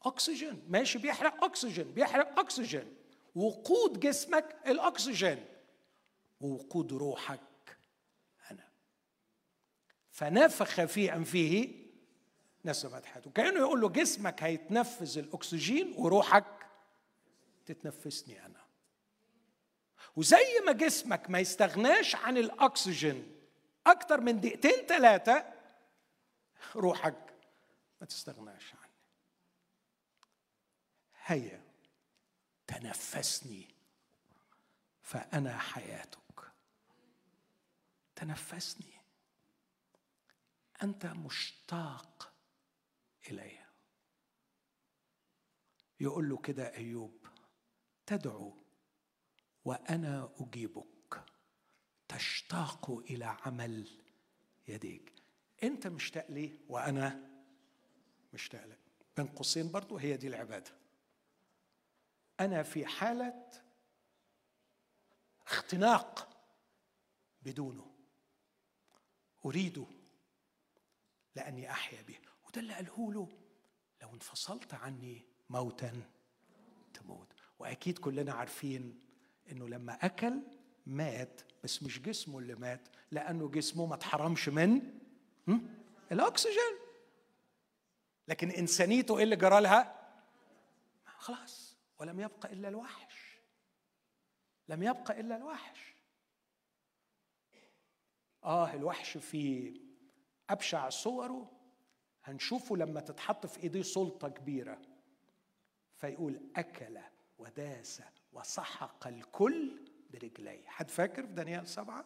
أكسجين. ماشي بيحرق أكسجين بيحرق أكسجين. وقود جسمك الأكسجين. ووقود روحك أنا. فنفخ في أنفه نسمت حياته كأنه يقول له جسمك هيتنفذ الأكسجين وروحك تتنفسني أنا. وزي ما جسمك ما يستغناش عن الأكسجين أكتر من دقيقتين ثلاثة روحك ما تستغناش عني هيا. تنفسني فأنا حياتك. تنفسني. أنت مشتاق إلي. يقول له كده أيوب تدعو وأنا أجيبك. تشتاق إلى عمل يديك. أنت مشتاق لي وأنا مشتاق لك؟ بين قوسين برضو هي دي العبادة. أنا في حالة اختناق بدونه. اريده لأني أحيا به. وده اللي قاله له. لو انفصلت عني موتا تموت. وأكيد كلنا عارفين إنه لما أكل مات بس مش جسمه اللي مات لأنه جسمه ما اتحرمش من الأكسجين. لكن إنسانيته إيه اللي جرى لها؟ خلاص. ولم يبقى إلا الوحش. لم يبقى إلا الوحش. آه الوحش في أبشع صوره. هنشوفه لما تتحط في إيديه سلطة كبيرة. فيقول أكل وداس وسحق الكل برجليه. حد فاكر في دانيال سبعة؟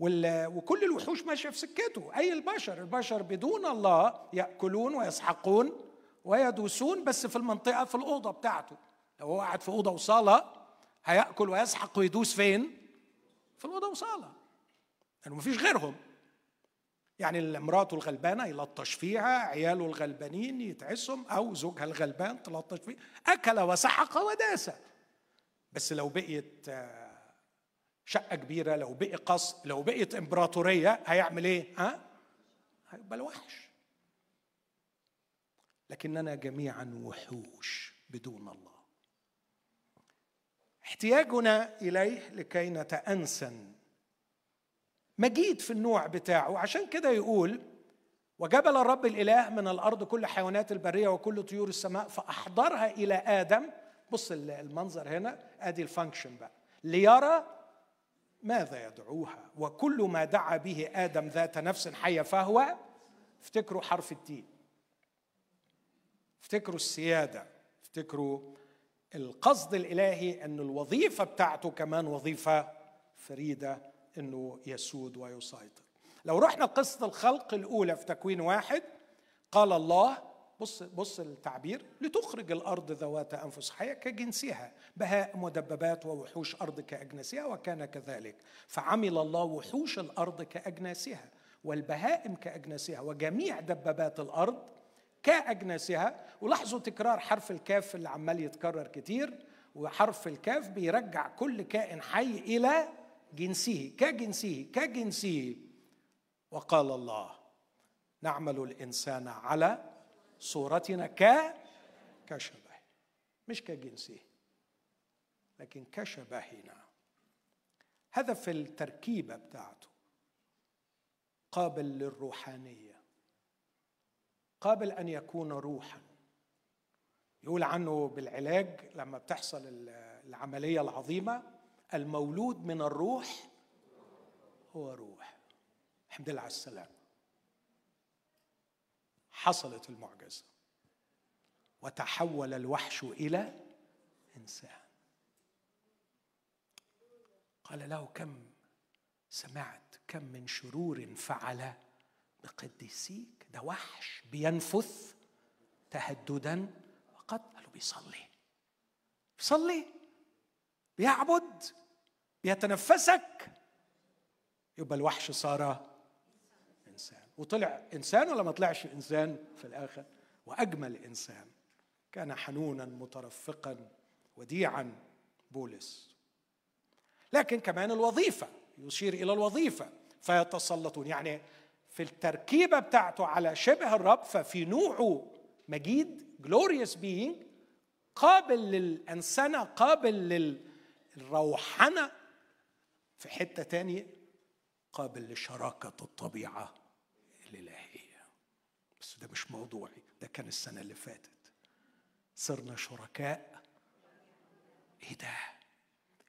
وكل الوحوش ماشية في سكته. أي البشر؟ البشر بدون الله يأكلون ويسحقون ويدوسون بس في المنطقة في الأوضة بتاعته. لو هو قاعد في أوضة وصالة هيأكل ويسحق ويدوس فين؟ في الأوضة وصالة. لأنه مفيش غيرهم. يعني مراته الغلبانة يلطش فيها عياله الغلبانين يتعسهم أو زوجها الغلبان تلطش فيه. أكل وسحق وداس. بس لو بقيت آه، شقة كبيرة لو بقي قصر لو بقيت إمبراطورية هيعمل إيه؟ ها؟ هيبقى الوحش. لكننا جميعا وحوش بدون الله. احتياجنا إليه لكي نتأنسن مجيد في النوع بتاعه. عشان كده يقول وجبل الرب الإله من الأرض كل حيوانات البرية وكل طيور السماء فأحضرها إلى آدم. بص المنظر هنا أدي الفانكشن بقى. ليرى ماذا يدعوها وكل ما دعا به آدم ذات نفس حية فهو افتكروا حرف التين. افتكروا السيادة افتكروا القصد الإلهي أن الوظيفة بتاعته كمان وظيفة فريدة إنه يسود ويسيطر. لو رحنا قصة الخلق الأولى في تكوين واحد قال الله بص بص التعبير لتخرج الأرض ذوات أنفس حيه كجنسها بهائم ودبابات ووحوش أرض كأجناسها وكان كذلك. فعمل الله وحوش الأرض كأجناسها والبهائم كأجناسها وجميع دبابات الأرض كأجناسها ولاحظوا تكرار حرف الكاف اللي عمال يتكرر كتير وحرف الكاف بيرجع كل كائن حي إلى جنسه كجنسه كجنسه. وقال الله نعمل الإنسان على صورتنا ك كشبه. مش كجنسه لكن كشبهنا. هذا في التركيبة بتاعته. قابل للروحانية. قابل أن يكون روحا. يقول عنه بالعلاج لما بتحصل العملية العظيمة المولود من الروح هو روح. الحمد لله على السلامة. حصلت المعجزة. وتحول الوحش إلى إنسان. قال له كم سمعت؟ كم من شرور فعل بقديسيك ده وحش بينفث تهددا وقد قالوا بيصلي. بيصلي بيعبد بيتنفسك. يبقى الوحش صار إنسان. وطلع إنسان ولا ما طلعش إنسان في الآخر؟ وأجمل إنسان. كان حنونا مترفقا وديعا بولس. لكن كمان الوظيفة يشير إلى الوظيفة فيتسلطون. يعني في التركيبة بتاعته على شبه الرب ففي نوعه مجيد glorious being قابل للأنسنة قابل للروحنة في حتة تانية قابل لشراكة الطبيعة الإلهية. بس ده مش موضوعي ده كان السنة اللي فاتت. صرنا شركاء. إيه ده؟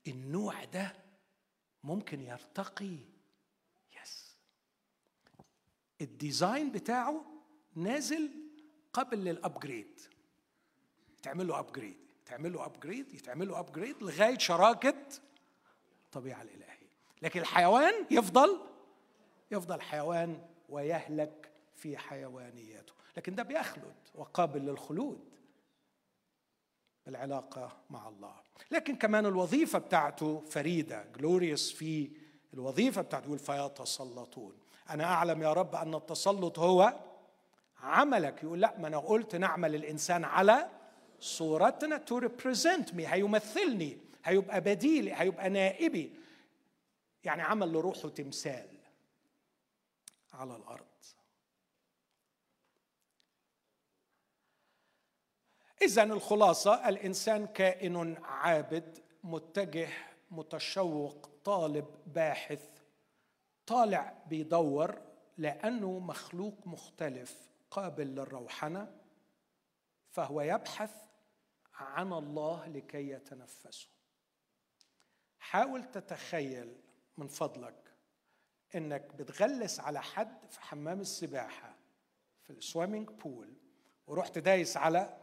النوع ده ممكن يرتقي ال design بتاعه نازل قبل لل upgrade تعمل له upgrade تعمل له upgrade يتعمل له upgrade لغاية شراكة الطبيعه الإلهية. لكن الحيوان يفضل يفضل حيوان ويهلك في حيوانيته لكن ده بيخلد وقابل للخلود. بالعلاقة مع الله. لكن كمان الوظيفة بتاعته فريدة glorious في الوظيفة بتاعته يقول فيتسلطون. أنا أعلم يا رب أن التسلط هو عملك. يقول لا ما أنا قلت نعمل الإنسان على صورتنا to represent me. هيمثلني هيبقى بديلي هيبقى نائبي. يعني عمل لروحه تمثال على الأرض. إذا الخلاصة الإنسان كائن عابد متجه متشوق طالب باحث طالع بيدور لأنه مخلوق مختلف قابل للروحنه فهو يبحث عن الله لكي يتنفسوا حاول تتخيل من فضلك إنك بتغلس على حد في حمام السباحة في السويمنج بول ورحت دايس على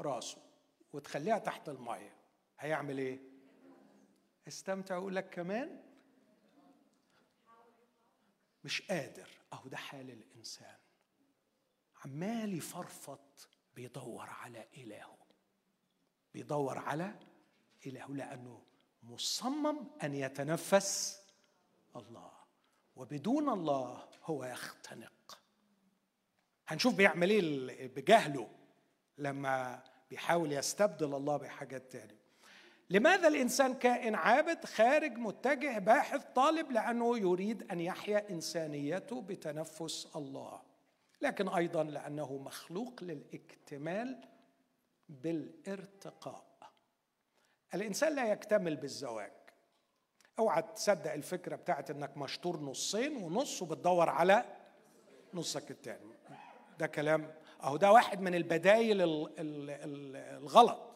راسه وتخليها تحت المية هيعمل إيه؟ استمتع يقول لك كمان؟ مش قادر. أهو ده حال الإنسان. عمال يفرفط بيدور على إلهه. بيدور على إله لأنه مصمم أن يتنفس الله. وبدون الله هو يختنق. هنشوف بيعمل إيه بجهله لما بيحاول يستبدل الله بحاجات تانية. لماذا الإنسان كائن عابد خارج متجه باحث طالب؟ لأنه يريد أن يحيا إنسانيته بتنفس الله. لكن أيضا لأنه مخلوق للاكتمال بالارتقاء. الإنسان لا يكتمل بالزواج. أوعى تصدق الفكرة بتاعت إنك مشطور نصين ونص وبتدور على نصك التاني. ده كلام. أهو ده واحد من البدايل الغلط.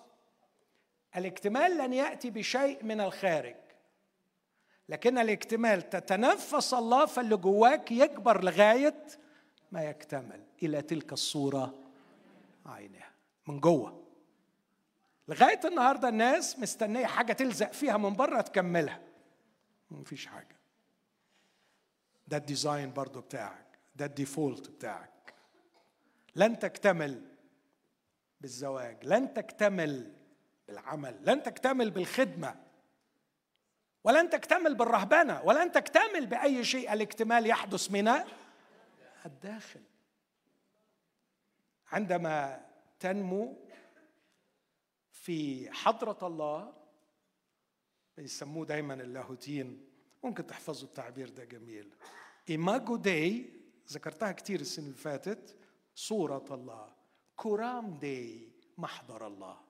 الاكتمال لن يأتي بشيء من الخارج. لكن الاكتمال تتنفس الله فاللي جواك يكبر لغاية ما يكتمل إلى تلك الصورة عينها من جوه. لغاية النهارده الناس مستنية حاجة تلزق فيها من بره تكملها. مفيش حاجة. ده ال design برضو بتاعك ده ال default بتاعك. لن تكتمل بالزواج لن تكتمل بالعمل. لن تكتمل بالخدمة ولن تكتمل بالرهبنة ولن تكتمل بأي شيء. الاكتمال يحدث من الداخل. عندما تنمو في حضرة الله بيسموه دايما اللاهوتيين ممكن تحفظوا التعبير ده جميل. إيماجو داي ذكرتها كتير السنة اللي فاتت صورة الله. كرام داي محضر الله.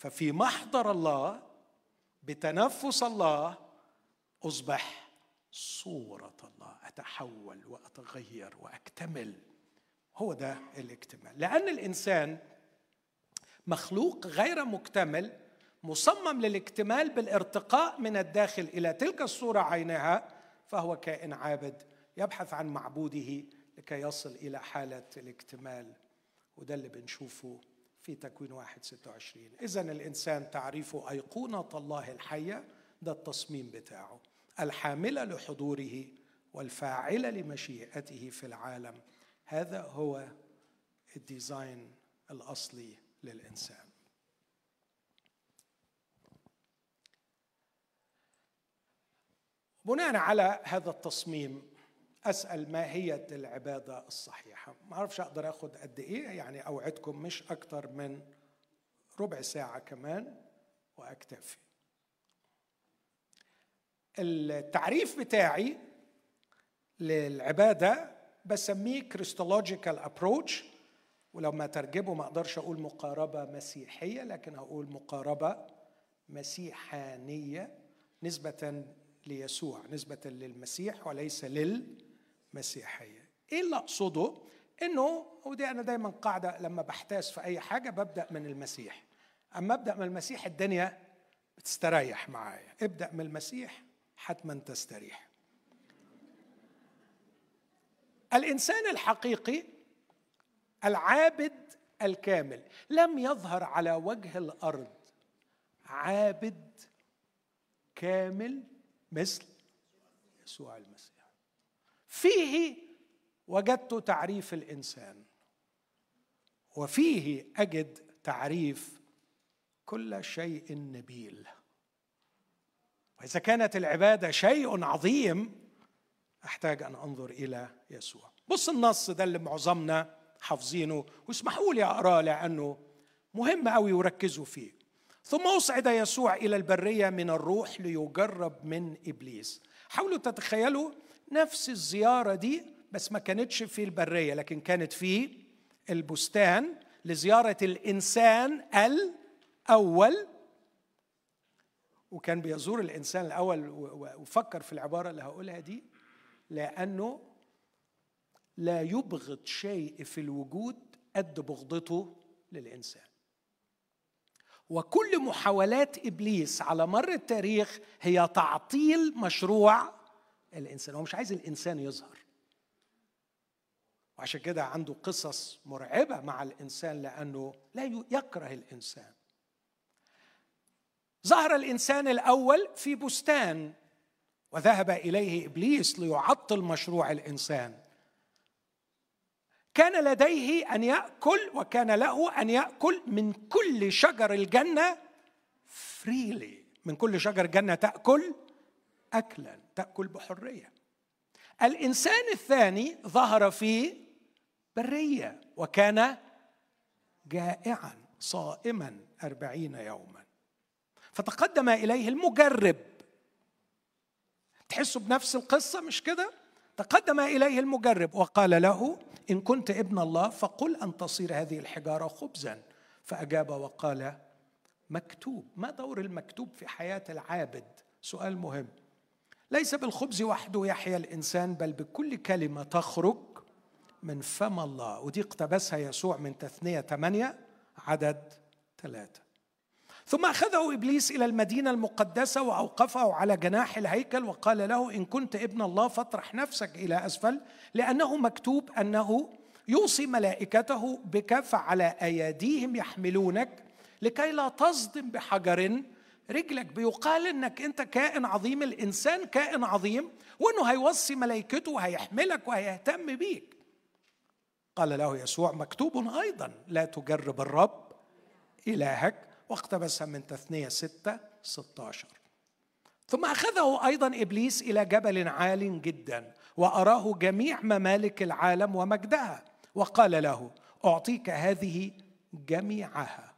ففي محضر الله بتنفس الله أصبح صورة الله. أتحول وأتغير وأكتمل. هو ده الاكتمال. لأن الإنسان مخلوق غير مكتمل مصمم للاكتمال بالارتقاء من الداخل إلى تلك الصورة عينها فهو كائن عابد يبحث عن معبوده لكي يصل إلى حالة الاكتمال. وده اللي بنشوفه في تكوين واحد ستة وعشرين. إذا الإنسان تعريفه أيقونة الله الحية ده التصميم بتاعه الحاملة لحضوره والفاعلة لمشيئته في العالم. هذا هو الديزاين الأصلي للإنسان. بناء على هذا التصميم أسأل ما هي العبادة الصحيحة؟ ما أعرفش أقدر آخد قد إيه يعني أوعدكم مش أكتر من ربع ساعة كمان وأكتفي. التعريف بتاعي للعبادة بسميه Christological approach ولو ما ترجمه ما أقدرش أقول مقاربة مسيحية لكن أقول مقاربة مسيحانية نسبة ليسوع نسبة للمسيح وليس للمسيحيه إيه اللي أقصده؟ إنه ودي أنا دايما قاعدة لما بحتاس في أي حاجة ببدأ من المسيح. أما أبدأ من المسيح الدنيا بتستريح معايا. ابدأ من المسيح حتما تستريح. الإنسان الحقيقي العابد الكامل لم يظهر على وجه الأرض. عابد كامل مثل يسوع المسيح. فيه وجدت تعريف الإنسان وفيه أجد تعريف كل شيء نبيل. وإذا كانت العبادة شيء عظيم أحتاج أن أنظر إلى يسوع. بص النص ده اللي معظمنا حافظينه واسمحوا لي اقراه لأنه مهم قوي وركزوا فيه. ثم أصعد يسوع إلى البرية من الروح ليجرب من إبليس. حاولوا تتخيلوا نفس الزيارة دي بس ما كانتش في البرية لكن كانت في البستان لزيارة الإنسان الأول. وكان بيزور الإنسان الأول وفكر في العبارة اللي هقولها دي لأنه لا يبغض شيء في الوجود قد بغضته للإنسان. وكل محاولات إبليس على مر التاريخ هي تعطيل مشروع الإنسان هو مش عايز الإنسان يظهر. وعشان كده عنده قصص مرعبة مع الإنسان لأنه لا يكره الإنسان. ظهر الإنسان الأول في بستان وذهب إليه إبليس ليعطل مشروع الإنسان. كان لديه أن يأكل وكان له أن يأكل من كل شجر الجنة فريلي من كل شجر جنة تأكل أكلا تأكل بحرية. الإنسان الثاني ظهر في برية وكان جائعا صائما أربعين يوما. فتقدم إليه المجرب. تحسوا بنفس القصة مش كده؟ تقدم إليه المجرب وقال له إن كنت ابن الله فقل أن تصير هذه الحجارة خبزا. فأجاب وقال مكتوب. ما دور المكتوب في حياة العابد؟ سؤال مهم. ليس بالخبز وحده يحيا الإنسان بل بكل كلمة تخرج من فم الله. ودي اقتبسها يسوع من تثنية ثمانية عدد ثلاثة. ثم أخذه إبليس إلى المدينة المقدسة وأوقفه على جناح الهيكل وقال له إن كنت ابن الله فاطرح نفسك إلى أسفل لأنه مكتوب أنه يوصي ملائكته بك فعلى أيديهم يحملونك لكي لا تصدم بحجر رجلك بيقال إنك أنت كائن عظيم الإنسان كائن عظيم وإنه هيوصي ملائكته وهيحملك وهيهتم بيك. قال له يسوع مكتوب أيضا لا تجرب الرب إلهك واقتبسها من تثنية 6 16 ثم أخذه أيضا إبليس إلى جبل عال جدا وأراه جميع ممالك العالم ومجدها وقال له أعطيك هذه جميعها.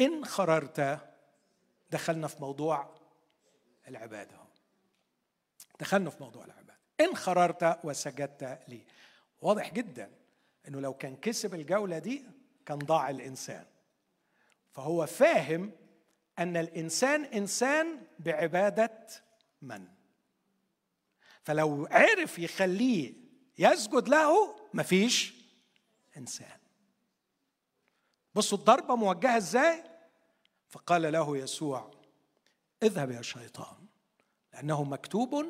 إن خررت دخلنا في موضوع العبادة. دخلنا في موضوع العبادة. إن خررت وسجدت لي. واضح جدا إنه لو كان كسب الجولة دي كان ضاع الإنسان. فهو فاهم أن الإنسان إنسان بعبادة من؟ فلو عرف يخليه يسجد له مفيش إنسان. بصوا الضربة موجهة إزاي؟ فقال له يسوع اذهب يا شيطان لأنه مكتوب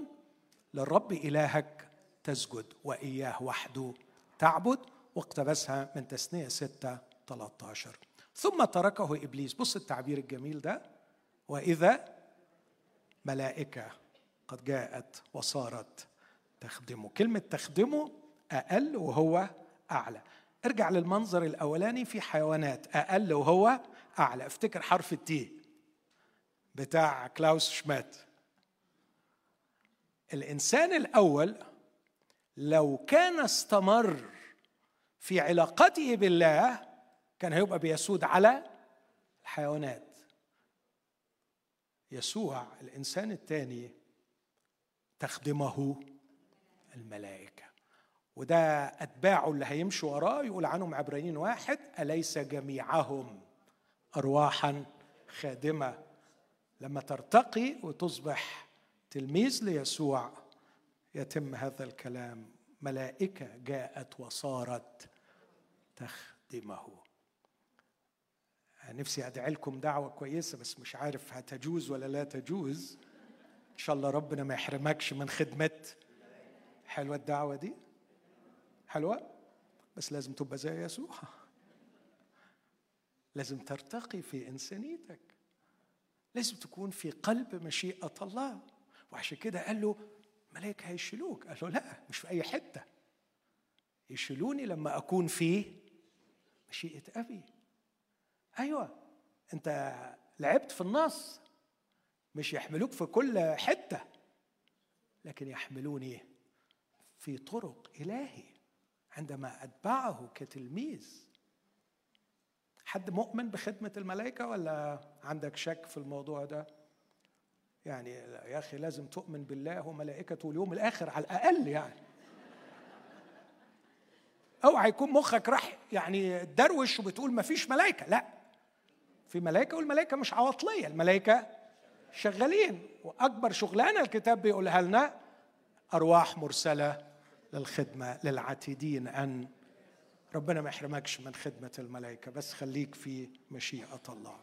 للرب إلهك تسجد وإياه وحده تعبد واقتبسها من تثنيه 6 13 ثم تركه إبليس. بص التعبير الجميل ده. وإذا ملائكة قد جاءت وصارت تخدمه. كلمة تخدمه أقل وهو أعلى. ارجع للمنظر الأولاني في حيوانات أقل وهو أعلى. افتكر حرف التي بتاع كلاوس شمات. الإنسان الأول لو كان استمر في علاقته بالله كان هيبقى بيسود على الحيوانات. يسوع الإنسان الثاني تخدمه الملائكة. وده أتباعه اللي هيمشوا وراه يقول عنهم عبرانيين واحد أليس جميعهم ارواحا خادمة؟ لما ترتقي وتصبح تلميذ ليسوع يتم هذا الكلام. ملائكة جاءت وصارت تخدمه. نفسي أدعي لكم دعوة كويسة بس مش عارف هتجوز ولا لا تجوز. إن شاء الله ربنا ما يحرمكش من خدمة. حلوة الدعوة دي؟ حلوة؟ بس لازم تبقى زي يسوع. [laughs] لازم ترتقي في إنسانيتك. لازم تكون في قلب مشيئة الله. وعشان كده قال له ملائكه هيشيلوك. قال له لا مش في أي حتة. يشيلوني لما أكون في مشيئة أبي. أيوه أنت لعبت في النص. مش يحملوك في كل حتة لكن يحملوني في طرق إلهي. عندما أتبعه كتلميذ. حد مؤمن بخدمة الملائكة ولا عندك شك في الموضوع ده؟ يعني يا أخي لازم تؤمن بالله وملائكته واليوم الآخر على الأقل يعني. أوعى يكون مخك راح يعني دروش وبتقول ما فيش ملائكة. لا. في ملائكة والملائكة مش عواطلية. الملائكة شغالين. وأكبر شغلانة الكتاب بيقولها لنا أرواح مرسلة. للخدمة للعتيدين أن ربنا ما يحرمكش من خدمة الملائكة بس خليك في مشيئة الله.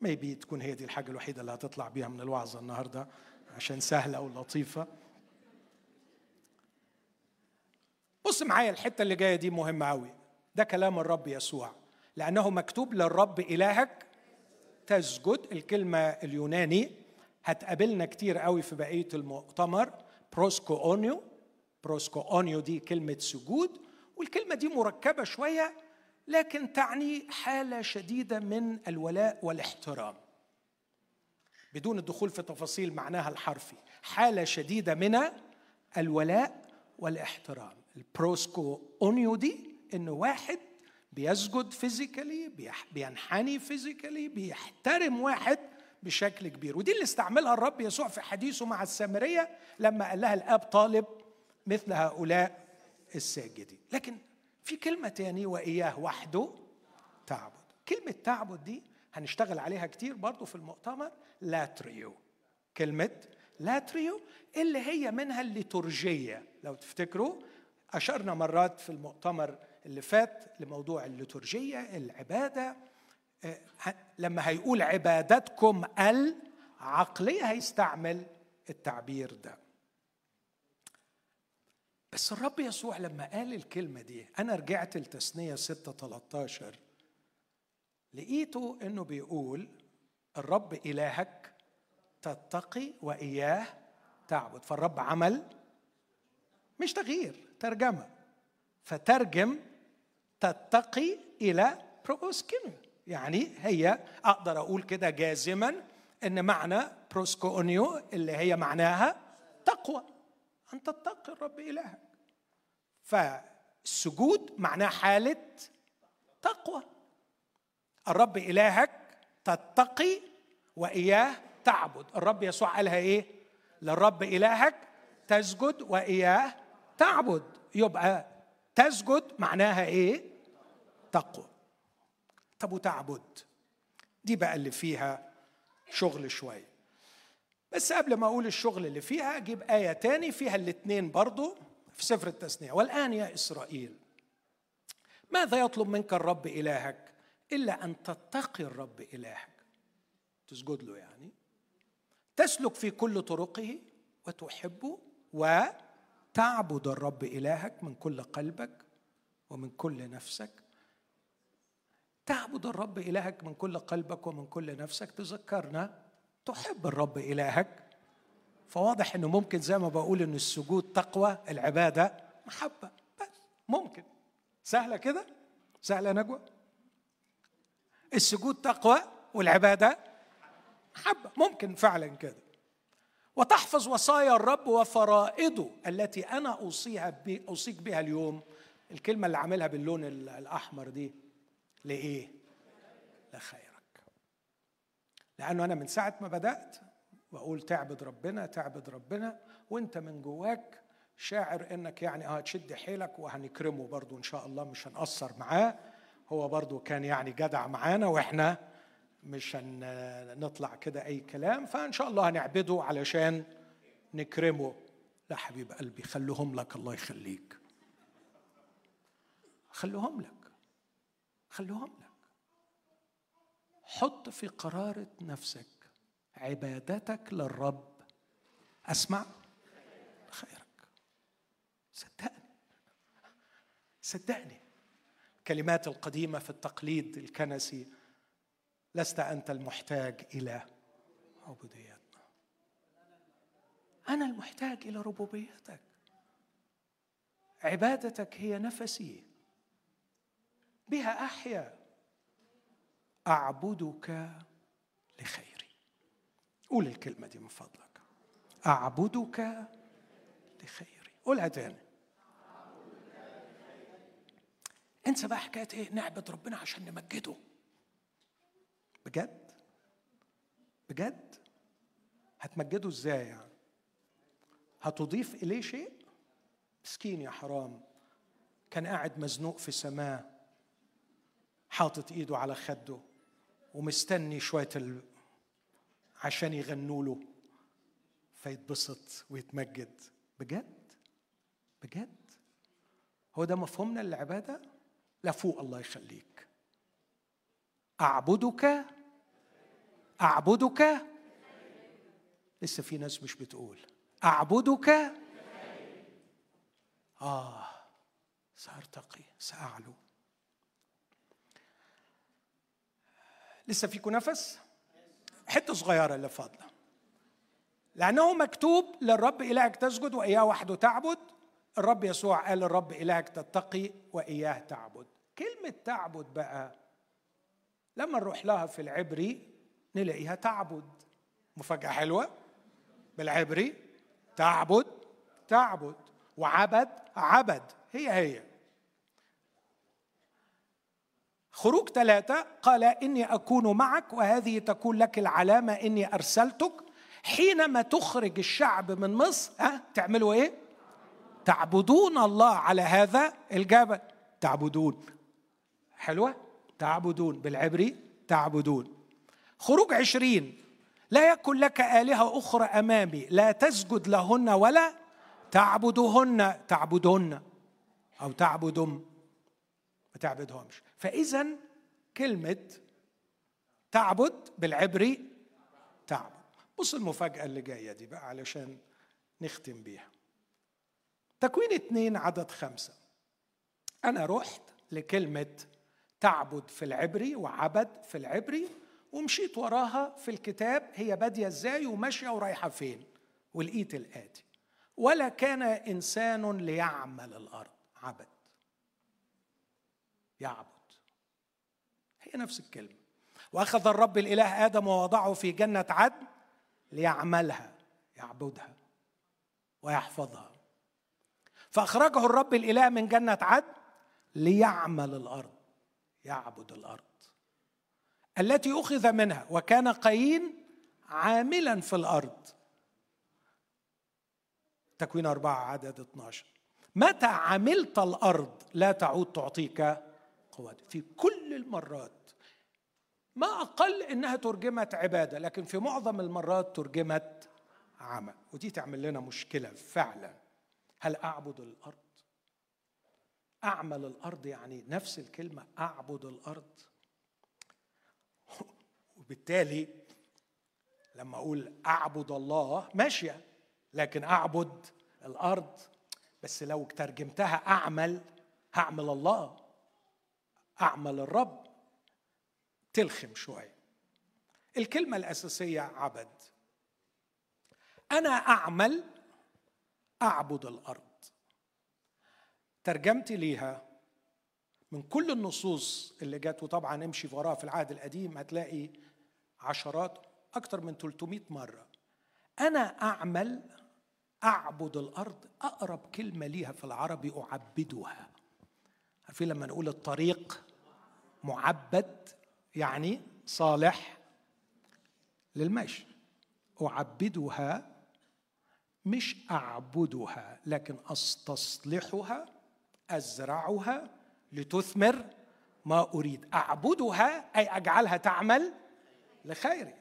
maybe تكون هي دي الحاجة الوحيدة اللي هتطلع بيها من الوعظة النهارده عشان سهلة ولطيفه بص معايا الحتة اللي جاية دي مهمة قوي ده كلام الرب يسوع. لأنه مكتوب للرب إلهك تسجد. الكلمة اليوناني هتقابلنا كتير قوي في بقية المؤتمر. προσκυνέω προσκυνέω دي كلمة سجود والكلمة دي مركبة شوية لكن تعني حالة شديدة من الولاء والاحترام. بدون الدخول في تفاصيل معناها الحرفي حالة شديدة من الولاء والاحترام. ال προσκυνέω دي انه واحد بيسجد physically بينحني physically بيحترم واحد بشكل كبير. ودي اللي استعملها الرب يسوع في حديثه مع السامرية لما قال لها الآب طالب مثل هؤلاء الساجدين. لكن في كلمة تاني وإياه وحده تعبد. كلمة تعبد دي هنشتغل عليها كتير برضو في المؤتمر لاتريو. كلمة لاتريو اللي هي منها الليتورجية. لو تفتكروا أشرنا مرات في المؤتمر اللي فات لموضوع الليتورجية العبادة. آه، لما هيقول عبادتكم العقلية هيستعمل التعبير ده. بس الرب يسوع لما قال الكلمة دي أنا رجعت لتثنية 6 13 لقيته إنه بيقول الرب إلهك تتقي وإياه تعبد. فالرب عمل مش تغيير ترجمة. فترجم تتقي إلى بروسكينو. يعني هي أقدر أقول كده جازما إن معنى بروسكونيو اللي هي معناها تقوى. أن تتقي الرب إلهك. فالسجود معناه حالة تقوى. الرب إلهك تتقي وإياه تعبد. الرب يسوع قالها إيه؟ للرب إلهك تسجد وإياه تعبد. يبقى تسجد معناها إيه؟ تقوى. طب وتعبد. دي بقى اللي فيها شغل شوية. بس قبل ما أقول الشغل اللي فيها أجيب آية تاني فيها الاثنين برضو في سفر التثنيه والآن يا إسرائيل ماذا يطلب منك الرب إلهك إلا أن تتقي الرب إلهك؟ تسجد له يعني. تسلك في كل طرقه وتحبه وتعبد الرب إلهك من كل قلبك ومن كل نفسك. تعبد الرب إلهك من كل قلبك ومن كل نفسك. تذكرنا تحب الرب إلهك؟ فواضح أنه ممكن زي ما بقول أن السجود تقوى العبادة محبة. بس ممكن. سهلة كده؟ سهلة نجوى؟ السجود تقوى والعبادة محبة. ممكن فعلا كده. وتحفظ وصايا الرب وفرائضه التي أنا أوصيها أوصيك بها اليوم. الكلمة اللي عاملها باللون الأحمر دي لإيه؟ لخير. لأنه أنا من ساعة ما بدأت واقول تعبد ربنا تعبد ربنا وأنت من جواك شاعر إنك يعني آه تشد حيلك وهنكرمه برضه إن شاء الله مش هنقصر معاه. هو برضه كان يعني جدع معانا وإحنا مش هنطلع كده أي كلام فإن شاء الله هنعبده علشان نكرمه. لا حبيب قلبي خلوهم لك الله يخليك. خلوهم لك. خلوهم لك. حط في قرارة نفسك عبادتك للرب. أسمع. خيرك. صدقني. صدقني. الكلمات القديمة في التقليد الكنسي. لست أنت المحتاج إلى عبوديتنا. أنا المحتاج إلى ربوبيتك. عبادتك هي نفسي. بها أحيا أعبدك لخيري قول الكلمة دي من فضلك. أعبدك لخيري قولها تاني. انسى بقى حكاية إيه؟ نعبد ربنا عشان نمجده. بجد؟ بجد؟ هتمجده إزاي يعني؟ هتضيف إليه شيء؟ مسكين يا حرام. كان قاعد مزنوق في سماه حاطط إيده على خده. ومستني شوية ال... عشان يغنوا له. فيتبسط ويتمجد. بجد؟ بجد؟ هو ده مفهومنا للعبادة؟ لا فوق الله يخليك. أعبدك؟ أعبدك؟ لسه في ناس مش بتقول. أعبدك؟ آه سأرتقي سأعلو. لسه فيكم نفس؟ حتة صغيرة اللي فاضلة. لأنه مكتوب للرب إلهك تسجد وإياه وحده تعبد. الرب يسوع قال للرب إلهك تتقي وإياه تعبد. كلمة تعبد بقى لما نروح لها في العبري نلاقيها تعبد. مفاجأة حلوة؟ بالعبري تعبد تعبد وعبد عبد. هي هي. خروج ثلاثة قال إني أكون معك وهذه تكون لك العلامة إني أرسلتك. حينما تخرج الشعب من مصر أه تعملوا إيه؟ تعبدون الله على هذا الجبل. تعبدون. حلوة؟ تعبدون. بالعبري تعبدون. خروج عشرين. لا يكن لك آلهة أخرى أمامي. لا تسجد لهن ولا تعبدهن. تعبدهن. أو تعبدهم ما تعبدهمش. فإذا كلمة تعبد بالعبري تعبد. بص المفاجأة اللي جاية دي بقى علشان نختم بيها. تكوين اتنين عدد خمسة. أنا رحت لكلمة تعبد في العبري وعبد في العبري ومشيت وراها في الكتاب هي بادية إزاي وماشية ورايحة فين؟ ولقيت الآتي. ولا كان إنسان ليعمل الأرض عبد. يعبد. هي نفس الكلمة. وأخذ الرب الإله آدم ووضعه في جنة عدن ليعملها يعبدها ويحفظها. فأخرجه الرب الإله من جنة عدن ليعمل الأرض يعبد الأرض. التي أخذ منها وكان قايين عاملا في الأرض. تكوين أربعة عدد 12 متى عملت الأرض لا تعود تعطيك قوات في كل المرات ما أقل إنها ترجمت عبادة لكن في معظم المرات ترجمت عمل. ودي تعمل لنا مشكلة فعلا. هل أعبد الأرض؟ أعمل الأرض يعني نفس الكلمة أعبد الأرض. [laughs] وبالتالي لما أقول أعبد الله ماشية لكن أعبد الأرض. بس لو ترجمتها أعمل هعمل الله. أعمل الرب. تلخم شوية الكلمة الأساسية عبد. أنا أعمل أعبد الأرض. ترجمتي ليها من كل النصوص اللي جت وطبعا امشي وراها في العهد القديم هتلاقي عشرات أكثر من 300 مرة. أنا أعمل أعبد الأرض. أقرب كلمة ليها في العربي أعبدها. عارفين لما نقول الطريق معبد؟ يعني صالح للمشي. أعبدها مش أعبدها لكن أستصلحها أزرعها لتثمر ما أريد. أعبدها أي أجعلها تعمل لخيري.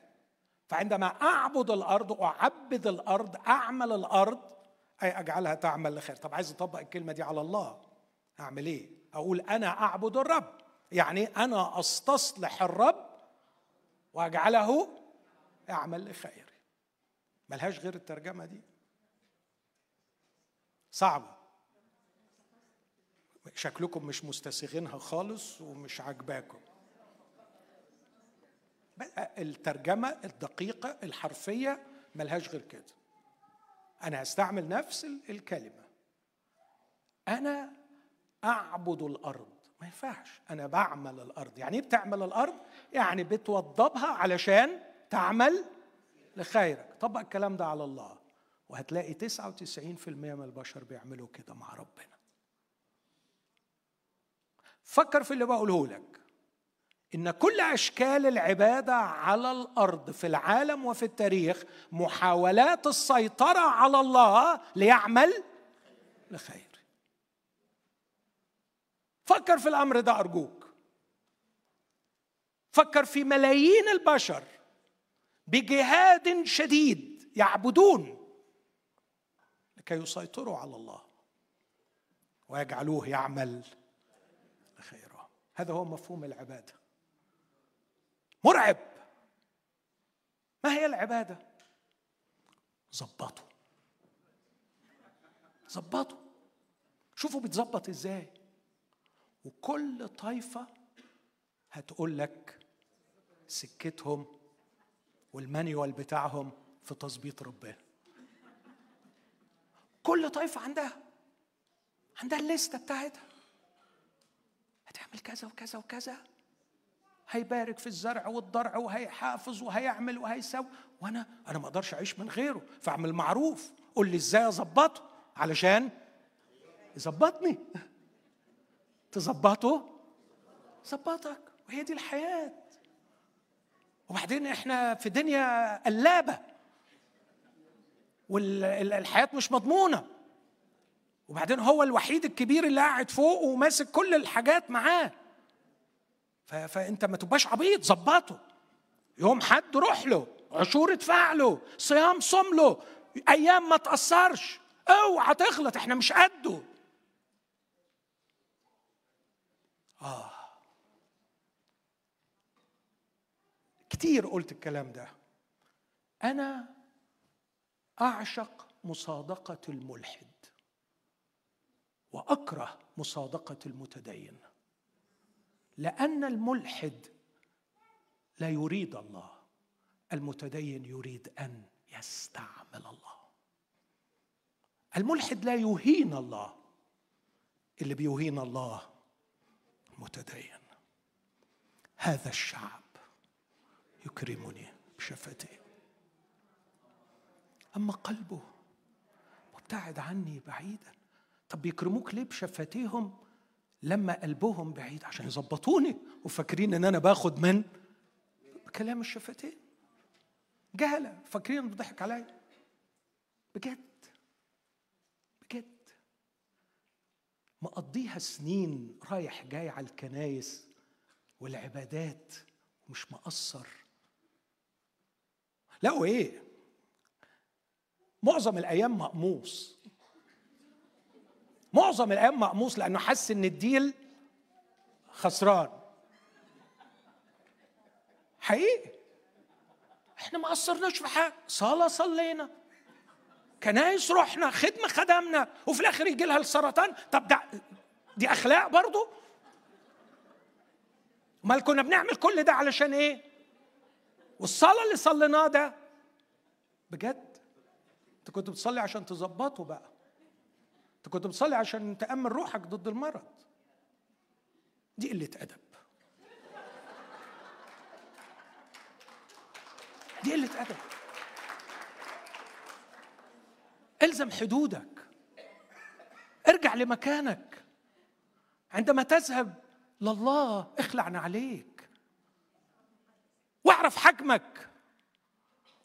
فعندما أعبد الأرض أعبد الأرض أعمل الأرض أي أجعلها تعمل لخير طب عايز أطبق الكلمة دي على الله أعمل إيه؟ أقول أنا أعبد الرب. يعني أنا أستصلح الرب وأجعله يعمل لخير. ملهاش غير الترجمة دي. صعبة. شكلكم مش مستسيغينها خالص ومش عاجباكم. الترجمة الدقيقة الحرفية ملهاش غير كده. أنا هستعمل نفس الكلمة. أنا أعبد الأرض. ما ينفعش. أنا بعمل الأرض. يعني إيه بتعمل الأرض؟ يعني بتوضبها علشان تعمل لخيرك. طبق الكلام ده على الله. وهتلاقي 99% من البشر بيعملوا كده مع ربنا. فكر في اللي بقوله لك. إن كل أشكال العبادة على الأرض في العالم وفي التاريخ محاولات السيطرة على الله ليعمل لخير. فكر في الأمر ده أرجوك. فكر في ملايين البشر بجهاد شديد يعبدون لكي يسيطروا على الله ويجعلوه يعمل خيرا هذا هو مفهوم العبادة. مرعب. ما هي العبادة؟ ظبطوا ظبطوا شوفوا بتظبط إزاي. وكل طائفه هتقول لك سكتهم والمانيوال بتاعهم في تظبيط ربنا. كل طائفة عندها عندها الليستة بتاعتها. هتعمل كذا وكذا وكذا. هيبارك في الزرع والضرع وهيحافظ وهيعمل وهيسوي. وأنا أنا ما أقدرش أعيش من غيره فأعمل معروف. قول لي إزاي أظبطه؟ علشان يظبطني. تظبطه؟ ظبطك. وهي دي الحياة. وبعدين إحنا في دنيا قلابة. والحياة مش مضمونة. وبعدين هو الوحيد الكبير اللي قاعد فوق وماسك كل الحاجات معاه. فأنت ما تبقاش عبيط ظبطه. يوم حد روح له عشور ادفع له صيام صم له أيام ما تأثرش. أوعى تغلط إحنا مش قده. آه. كتير قلت الكلام ده. أنا أعشق مصادقة الملحد وأكره مصادقة المتدين لأن الملحد لا يريد الله المتدين يريد أن يستعمل الله. الملحد لا يهين الله اللي بيهين الله متدين. هذا الشعب يكرمني بشفتيه أما قلبه مبتعد عني بعيدا. طب بيكرموك ليه بشفتيهم؟ لما قلبهم بعيد عشان يظبطوني وفاكرين إن أنا باخد من كلام الشفتين. جهلة. فاكرين بضحك عليا؟ بجد. مقضيها سنين رايح جاي على الكنايس والعبادات ومش مقصر. لا إيه معظم الأيام مقموص. معظم الأيام مقموص لأنه حس إن الديل خسران. حقيقي. إحنا ما قصرناش في حاجة. صلاة صلينا. كنايس رحنا خدمة خدمنا وفي الآخر يجي لها السرطان؟ طب ده دي أخلاق برضو؟ أمال كنا بنعمل كل ده علشان إيه؟ والصلاة اللي صليناه ده بجد؟ أنت كنت بتصلي عشان تظبطه بقى. أنت كنت بتصلي عشان تأمن روحك ضد المرض. دي قلة أدب. دي قلة أدب. إلزم حدودك. ارجع لمكانك. عندما تذهب لله اخلع عليك. واعرف حجمك.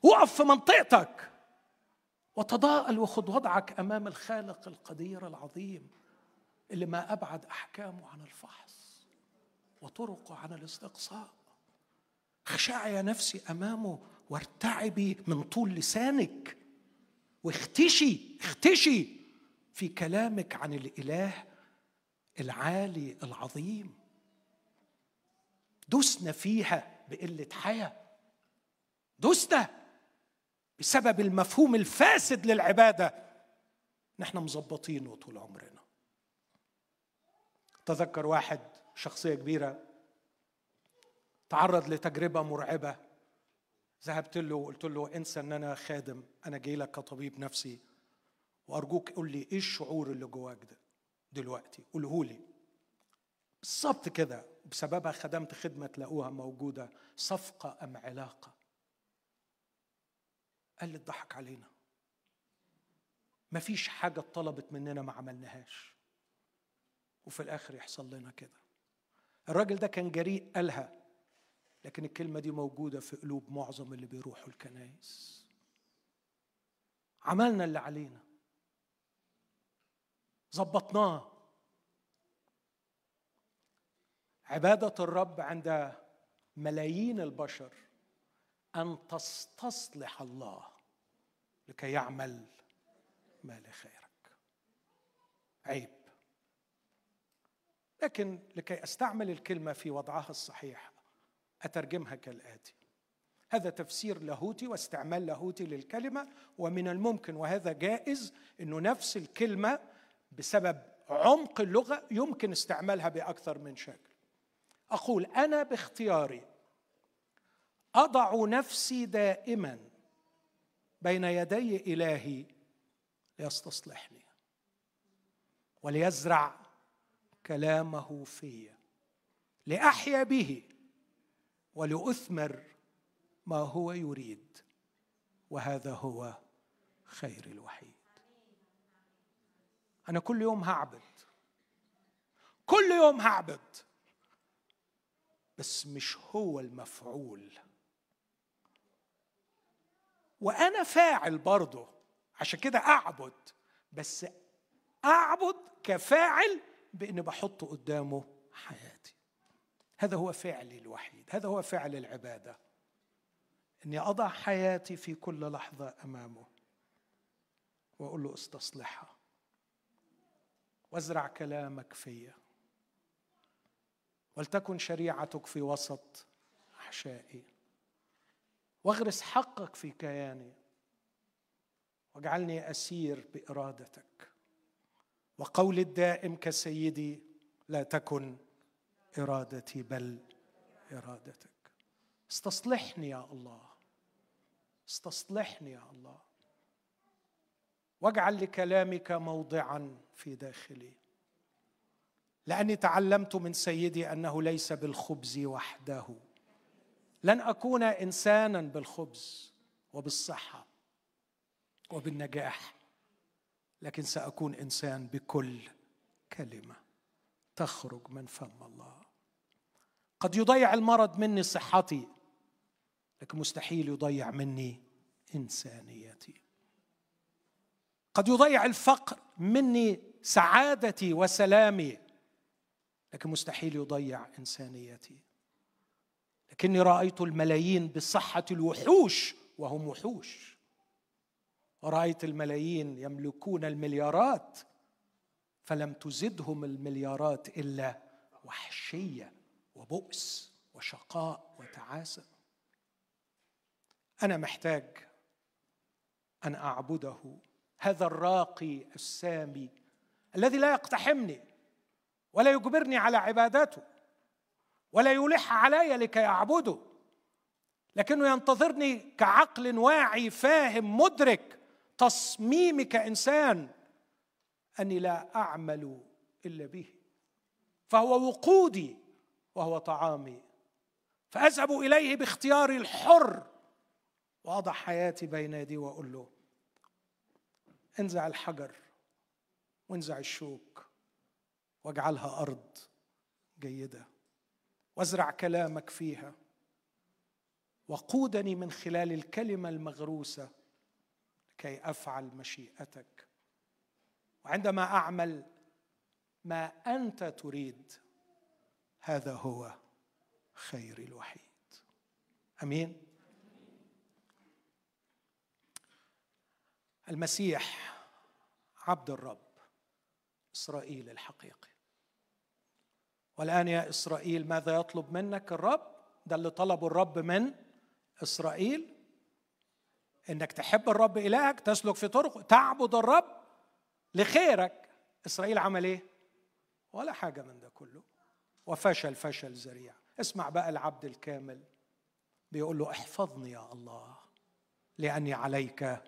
وقف في منطقتك. وتضاءل وخذ وضعك أمام الخالق القدير العظيم اللي ما أبعد أحكامه عن الفحص وطرقه عن الاستقصاء. خشعي يا نفسي أمامه وارتعبي من طول لسانك. واختشي اختشي في كلامك عن الإله العالي العظيم. دسنا فيها بقلة حياة. دسنا بسبب المفهوم الفاسد للعبادة. نحن مظبطينه طول عمرنا. تذكر واحد شخصية كبيرة تعرض لتجربة مرعبة. ذهبت له وقلت له انسى ان أنا خادم أنا جاي لك كطبيب نفسي. وأرجوك قول لي إيه الشعور اللي جواك ده دلوقتي؟ قوله لي. بالظبط كده بسببها خدمت خدمة تلاقوها موجودة صفقة أم علاقة؟ قال لي اتضحك علينا. مفيش حاجة اتطلبت مننا ما عملناهاش. وفي الآخر يحصل لنا كده. الراجل ده كان جريء قالها لكن الكلمة دي موجودة في قلوب معظم اللي بيروحوا الكنايس عملنا اللي علينا. ظبطناه. عبادة الرب عند ملايين البشر أن تستصلح الله لكي يعمل ما لخيرك. عيب. لكن لكي أستعمل الكلمة في وضعها الصحيح أترجمها كالآتي. هذا تفسير لاهوتي واستعمال لاهوتي للكلمة ومن الممكن وهذا جائز إنه نفس الكلمة بسبب عمق اللغة يمكن استعمالها بأكثر من شكل. أقول أنا باختياري أضع نفسي دائما بين يدي إلهي ليستصلحني وليزرع كلامه في لأحيا به ولأثمر ما هو يريد وهذا هو خير الوحيد. أنا كل يوم هعبد كل يوم هعبد بس مش هو المفعول. وأنا فاعل برضه عشان كده أعبد بس أعبد كفاعل باني بحط قدامه حياتي هذا هو فعلي الوحيد هذا هو فعل العبادة. إني أضع حياتي في كل لحظة أمامه وأقول له استصلحها. وازرع كلامك فيا. ولتكن شريعتك في وسط أحشائي. واغرس حقك في كياني. واجعلني أسير بإرادتك. وقول الدائم كسيدي لا تكن إرادتي بل إرادتك. استصلحني يا الله. استصلحني يا الله. واجعل لكلامك موضعا في داخلي. لأني تعلمت من سيدي أنه ليس بالخبز وحده. لن أكون انسانا بالخبز وبالصحة وبالنجاح لكن سأكون إنسان بكل كلمة تخرج من فم الله. قد يضيع المرض مني صحتي لكن مستحيل يضيع مني إنسانيتي. قد يضيع الفقر مني سعادتي وسلامي لكن مستحيل يضيع إنسانيتي. لكني رأيت الملايين بصحة الوحوش وهم وحوش. ورايت الملايين يملكون المليارات فلم تزدهم المليارات إلا وحشية. وبؤس وشقاء وتعاسة. أنا محتاج أن أعبده هذا الراقي السامي الذي لا يقتحمني ولا يجبرني على عبادته ولا يلح علي لكي أعبده لكنه ينتظرني كعقل واعي فاهم مدرك تصميمي كانسان أني لا أعمل إلا به. فهو وقودي وهو طعامي. فأذهب إليه باختياري الحر. واضع حياتي بين يدي وأقول له انزع الحجر وانزع الشوك واجعلها أرض جيدة وازرع كلامك فيها وقودني من خلال الكلمة المغروسة كي أفعل مشيئتك. وعندما أعمل ما أنت تريد هذا هو خير الوحيد. آمين. المسيح عبد الرب إسرائيل الحقيقي. والآن يا إسرائيل ماذا يطلب منك الرب؟ ده اللي طلبه الرب من إسرائيل. إنك تحب الرب إلهك تسلك في طرقه تعبد الرب لخيرك. إسرائيل عمل إيه؟ ولا حاجة من ده كله. وفشل فشل ذريع. اسمع بقى العبد الكامل بيقول له احفظني يا الله لأني عليك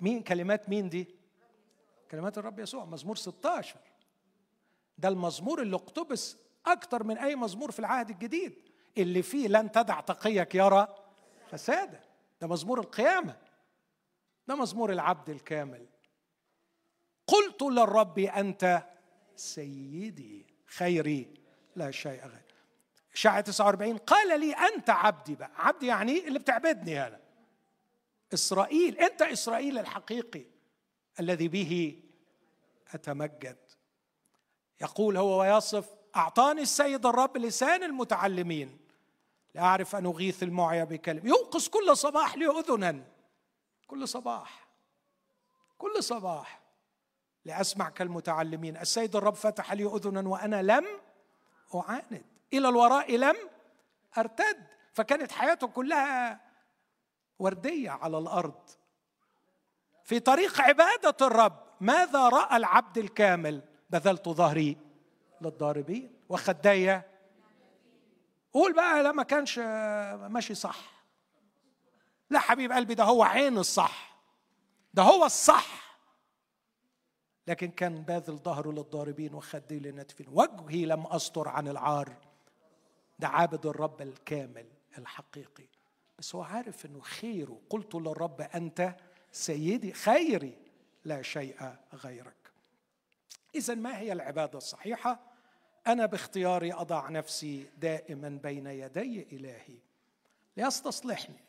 مين كلمات مين دي؟ كلمات الرب يسوع مزمور 16 ده المزمور اللي اقتبس أكتر من أي مزمور في العهد الجديد. اللي فيه لن تدع تقيك يرى فسادا ده مزمور القيامة. ده مزمور العبد الكامل. قلت للرب أنت سيدي خيري. لا شيء غير. شاعة 49 قال لي أنت عبدي بقى. عبدي يعني اللي بتعبدني أنا. إسرائيل أنت إسرائيل الحقيقي الذي به أتمجد. يقول هو ويصف أعطاني السيد الرب لسان المتعلمين. لأعرف أن أغيث المعيا بكلمة ينقص كل صباح لي أذنا كل صباح. كل صباح. لأسمع كالمتعلمين. السيد الرب فتح لي أذنا وأنا لم أعاند. إلى الوراء لم أرتد. فكانت حياته كلها وردية على الأرض. في طريق عبادة الرب. ماذا رأى العبد الكامل؟ بذلت ظهري للضاربين. وخدي. قول بقى لا ما كانش ماشي صح. لا حبيب قلبي ده هو عين الصح. ده هو الصح. لكن كان باذل ظهره للضاربين وخدي للناتفين وجهي لم استر عن العار. ده عابد الرب الكامل الحقيقي. بس هو عارف إنه خيره. قلت للرب أنت سيدي خيري لا شيء غيرك. اذا ما هي العبادة الصحيحة؟ أنا باختياري أضع نفسي دائما بين يدي إلهي. ليستصلحني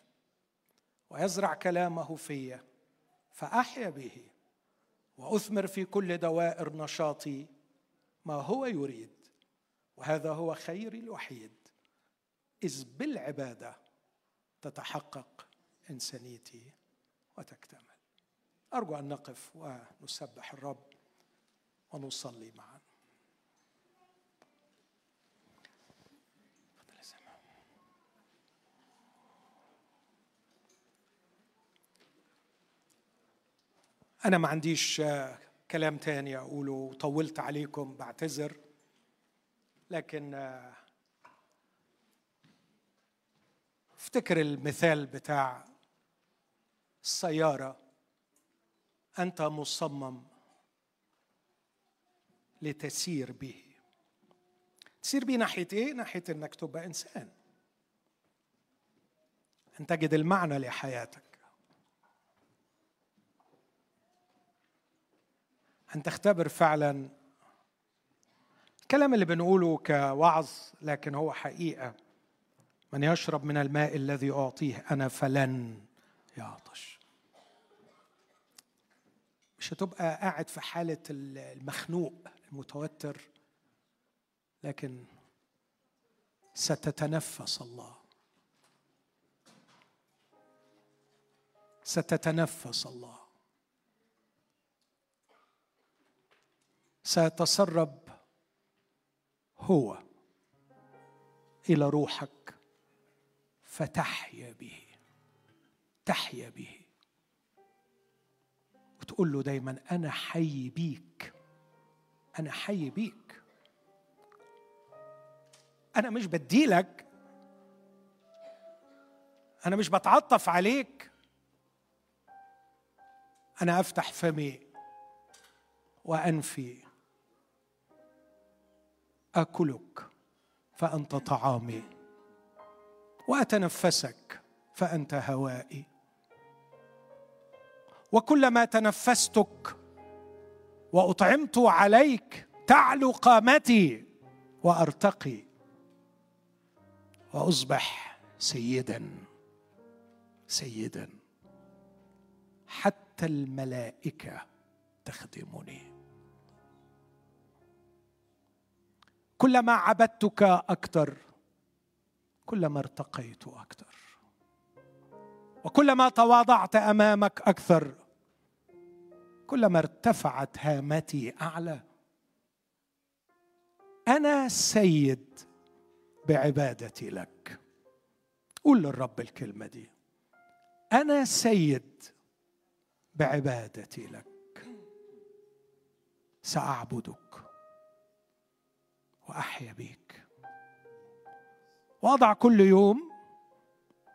ويزرع كلامه في فأحيا به. وأثمر في كل دوائر نشاطي ما هو يريد وهذا هو خيري الوحيد. إذ بالعبادة تتحقق إنسانيتي وتكتمل. أرجو أن نقف ونسبح الرب ونصلي معا أنا ما عنديش كلام تاني أقوله طولت عليكم بعتذر. لكن افتكر المثال بتاع السيارة. أنت مصمم لتسير به. تسير به ناحية إيه؟ ناحية إنك تبقى إنسان. أن تجد المعنى لحياتك. أن تختبر فعلا الكلام اللي بنقوله كوعظ لكن هو حقيقة. من يشرب من الماء الذي أعطيه أنا فلن يعطش. مش هتبقى قاعد في حالة المخنوق المتوتر لكن ستتنفس الله. ستتنفس الله. سيتسرب هو إلى روحك فتحيا به تحيا به. وتقول له دايما أنا حي بيك أنا حي بيك. أنا مش بديلك أنا مش بتعطف عليك. أنا أفتح فمي وأنفي. أكلك فأنت طعامي. وأتنفسك فأنت هوائي. وكلما تنفستك وأطعمت عليك تعلو قامتي وأرتقي. وأصبح سيدا سيدا. حتى الملائكة تخدمني. كلما عبدتك أكثر كلما ارتقيت أكثر. وكلما تواضعت أمامك أكثر كلما ارتفعت هامتي أعلى. أنا سيد بعبادتي لك. قول للرب الكلمة دي. أنا سيد بعبادتي لك. سأعبدك. وأحيا بيك. وأضع كل يوم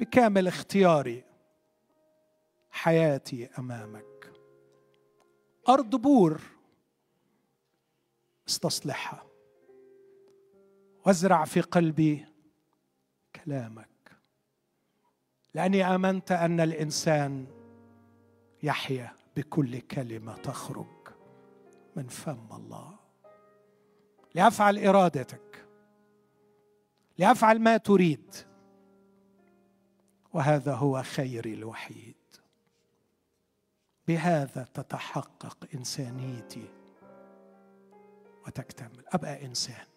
بكامل اختياري حياتي أمامك. أرض بور استصلحها. وازرع في قلبي كلامك. لأني آمنت أن الإنسان يحيا بكل كلمة تخرج من فم الله. لافعل إرادتك. لافعل ما تريد. وهذا هو خيري الوحيد. بهذا تتحقق إنسانيتي. وتكتمل. أبقى إنسان.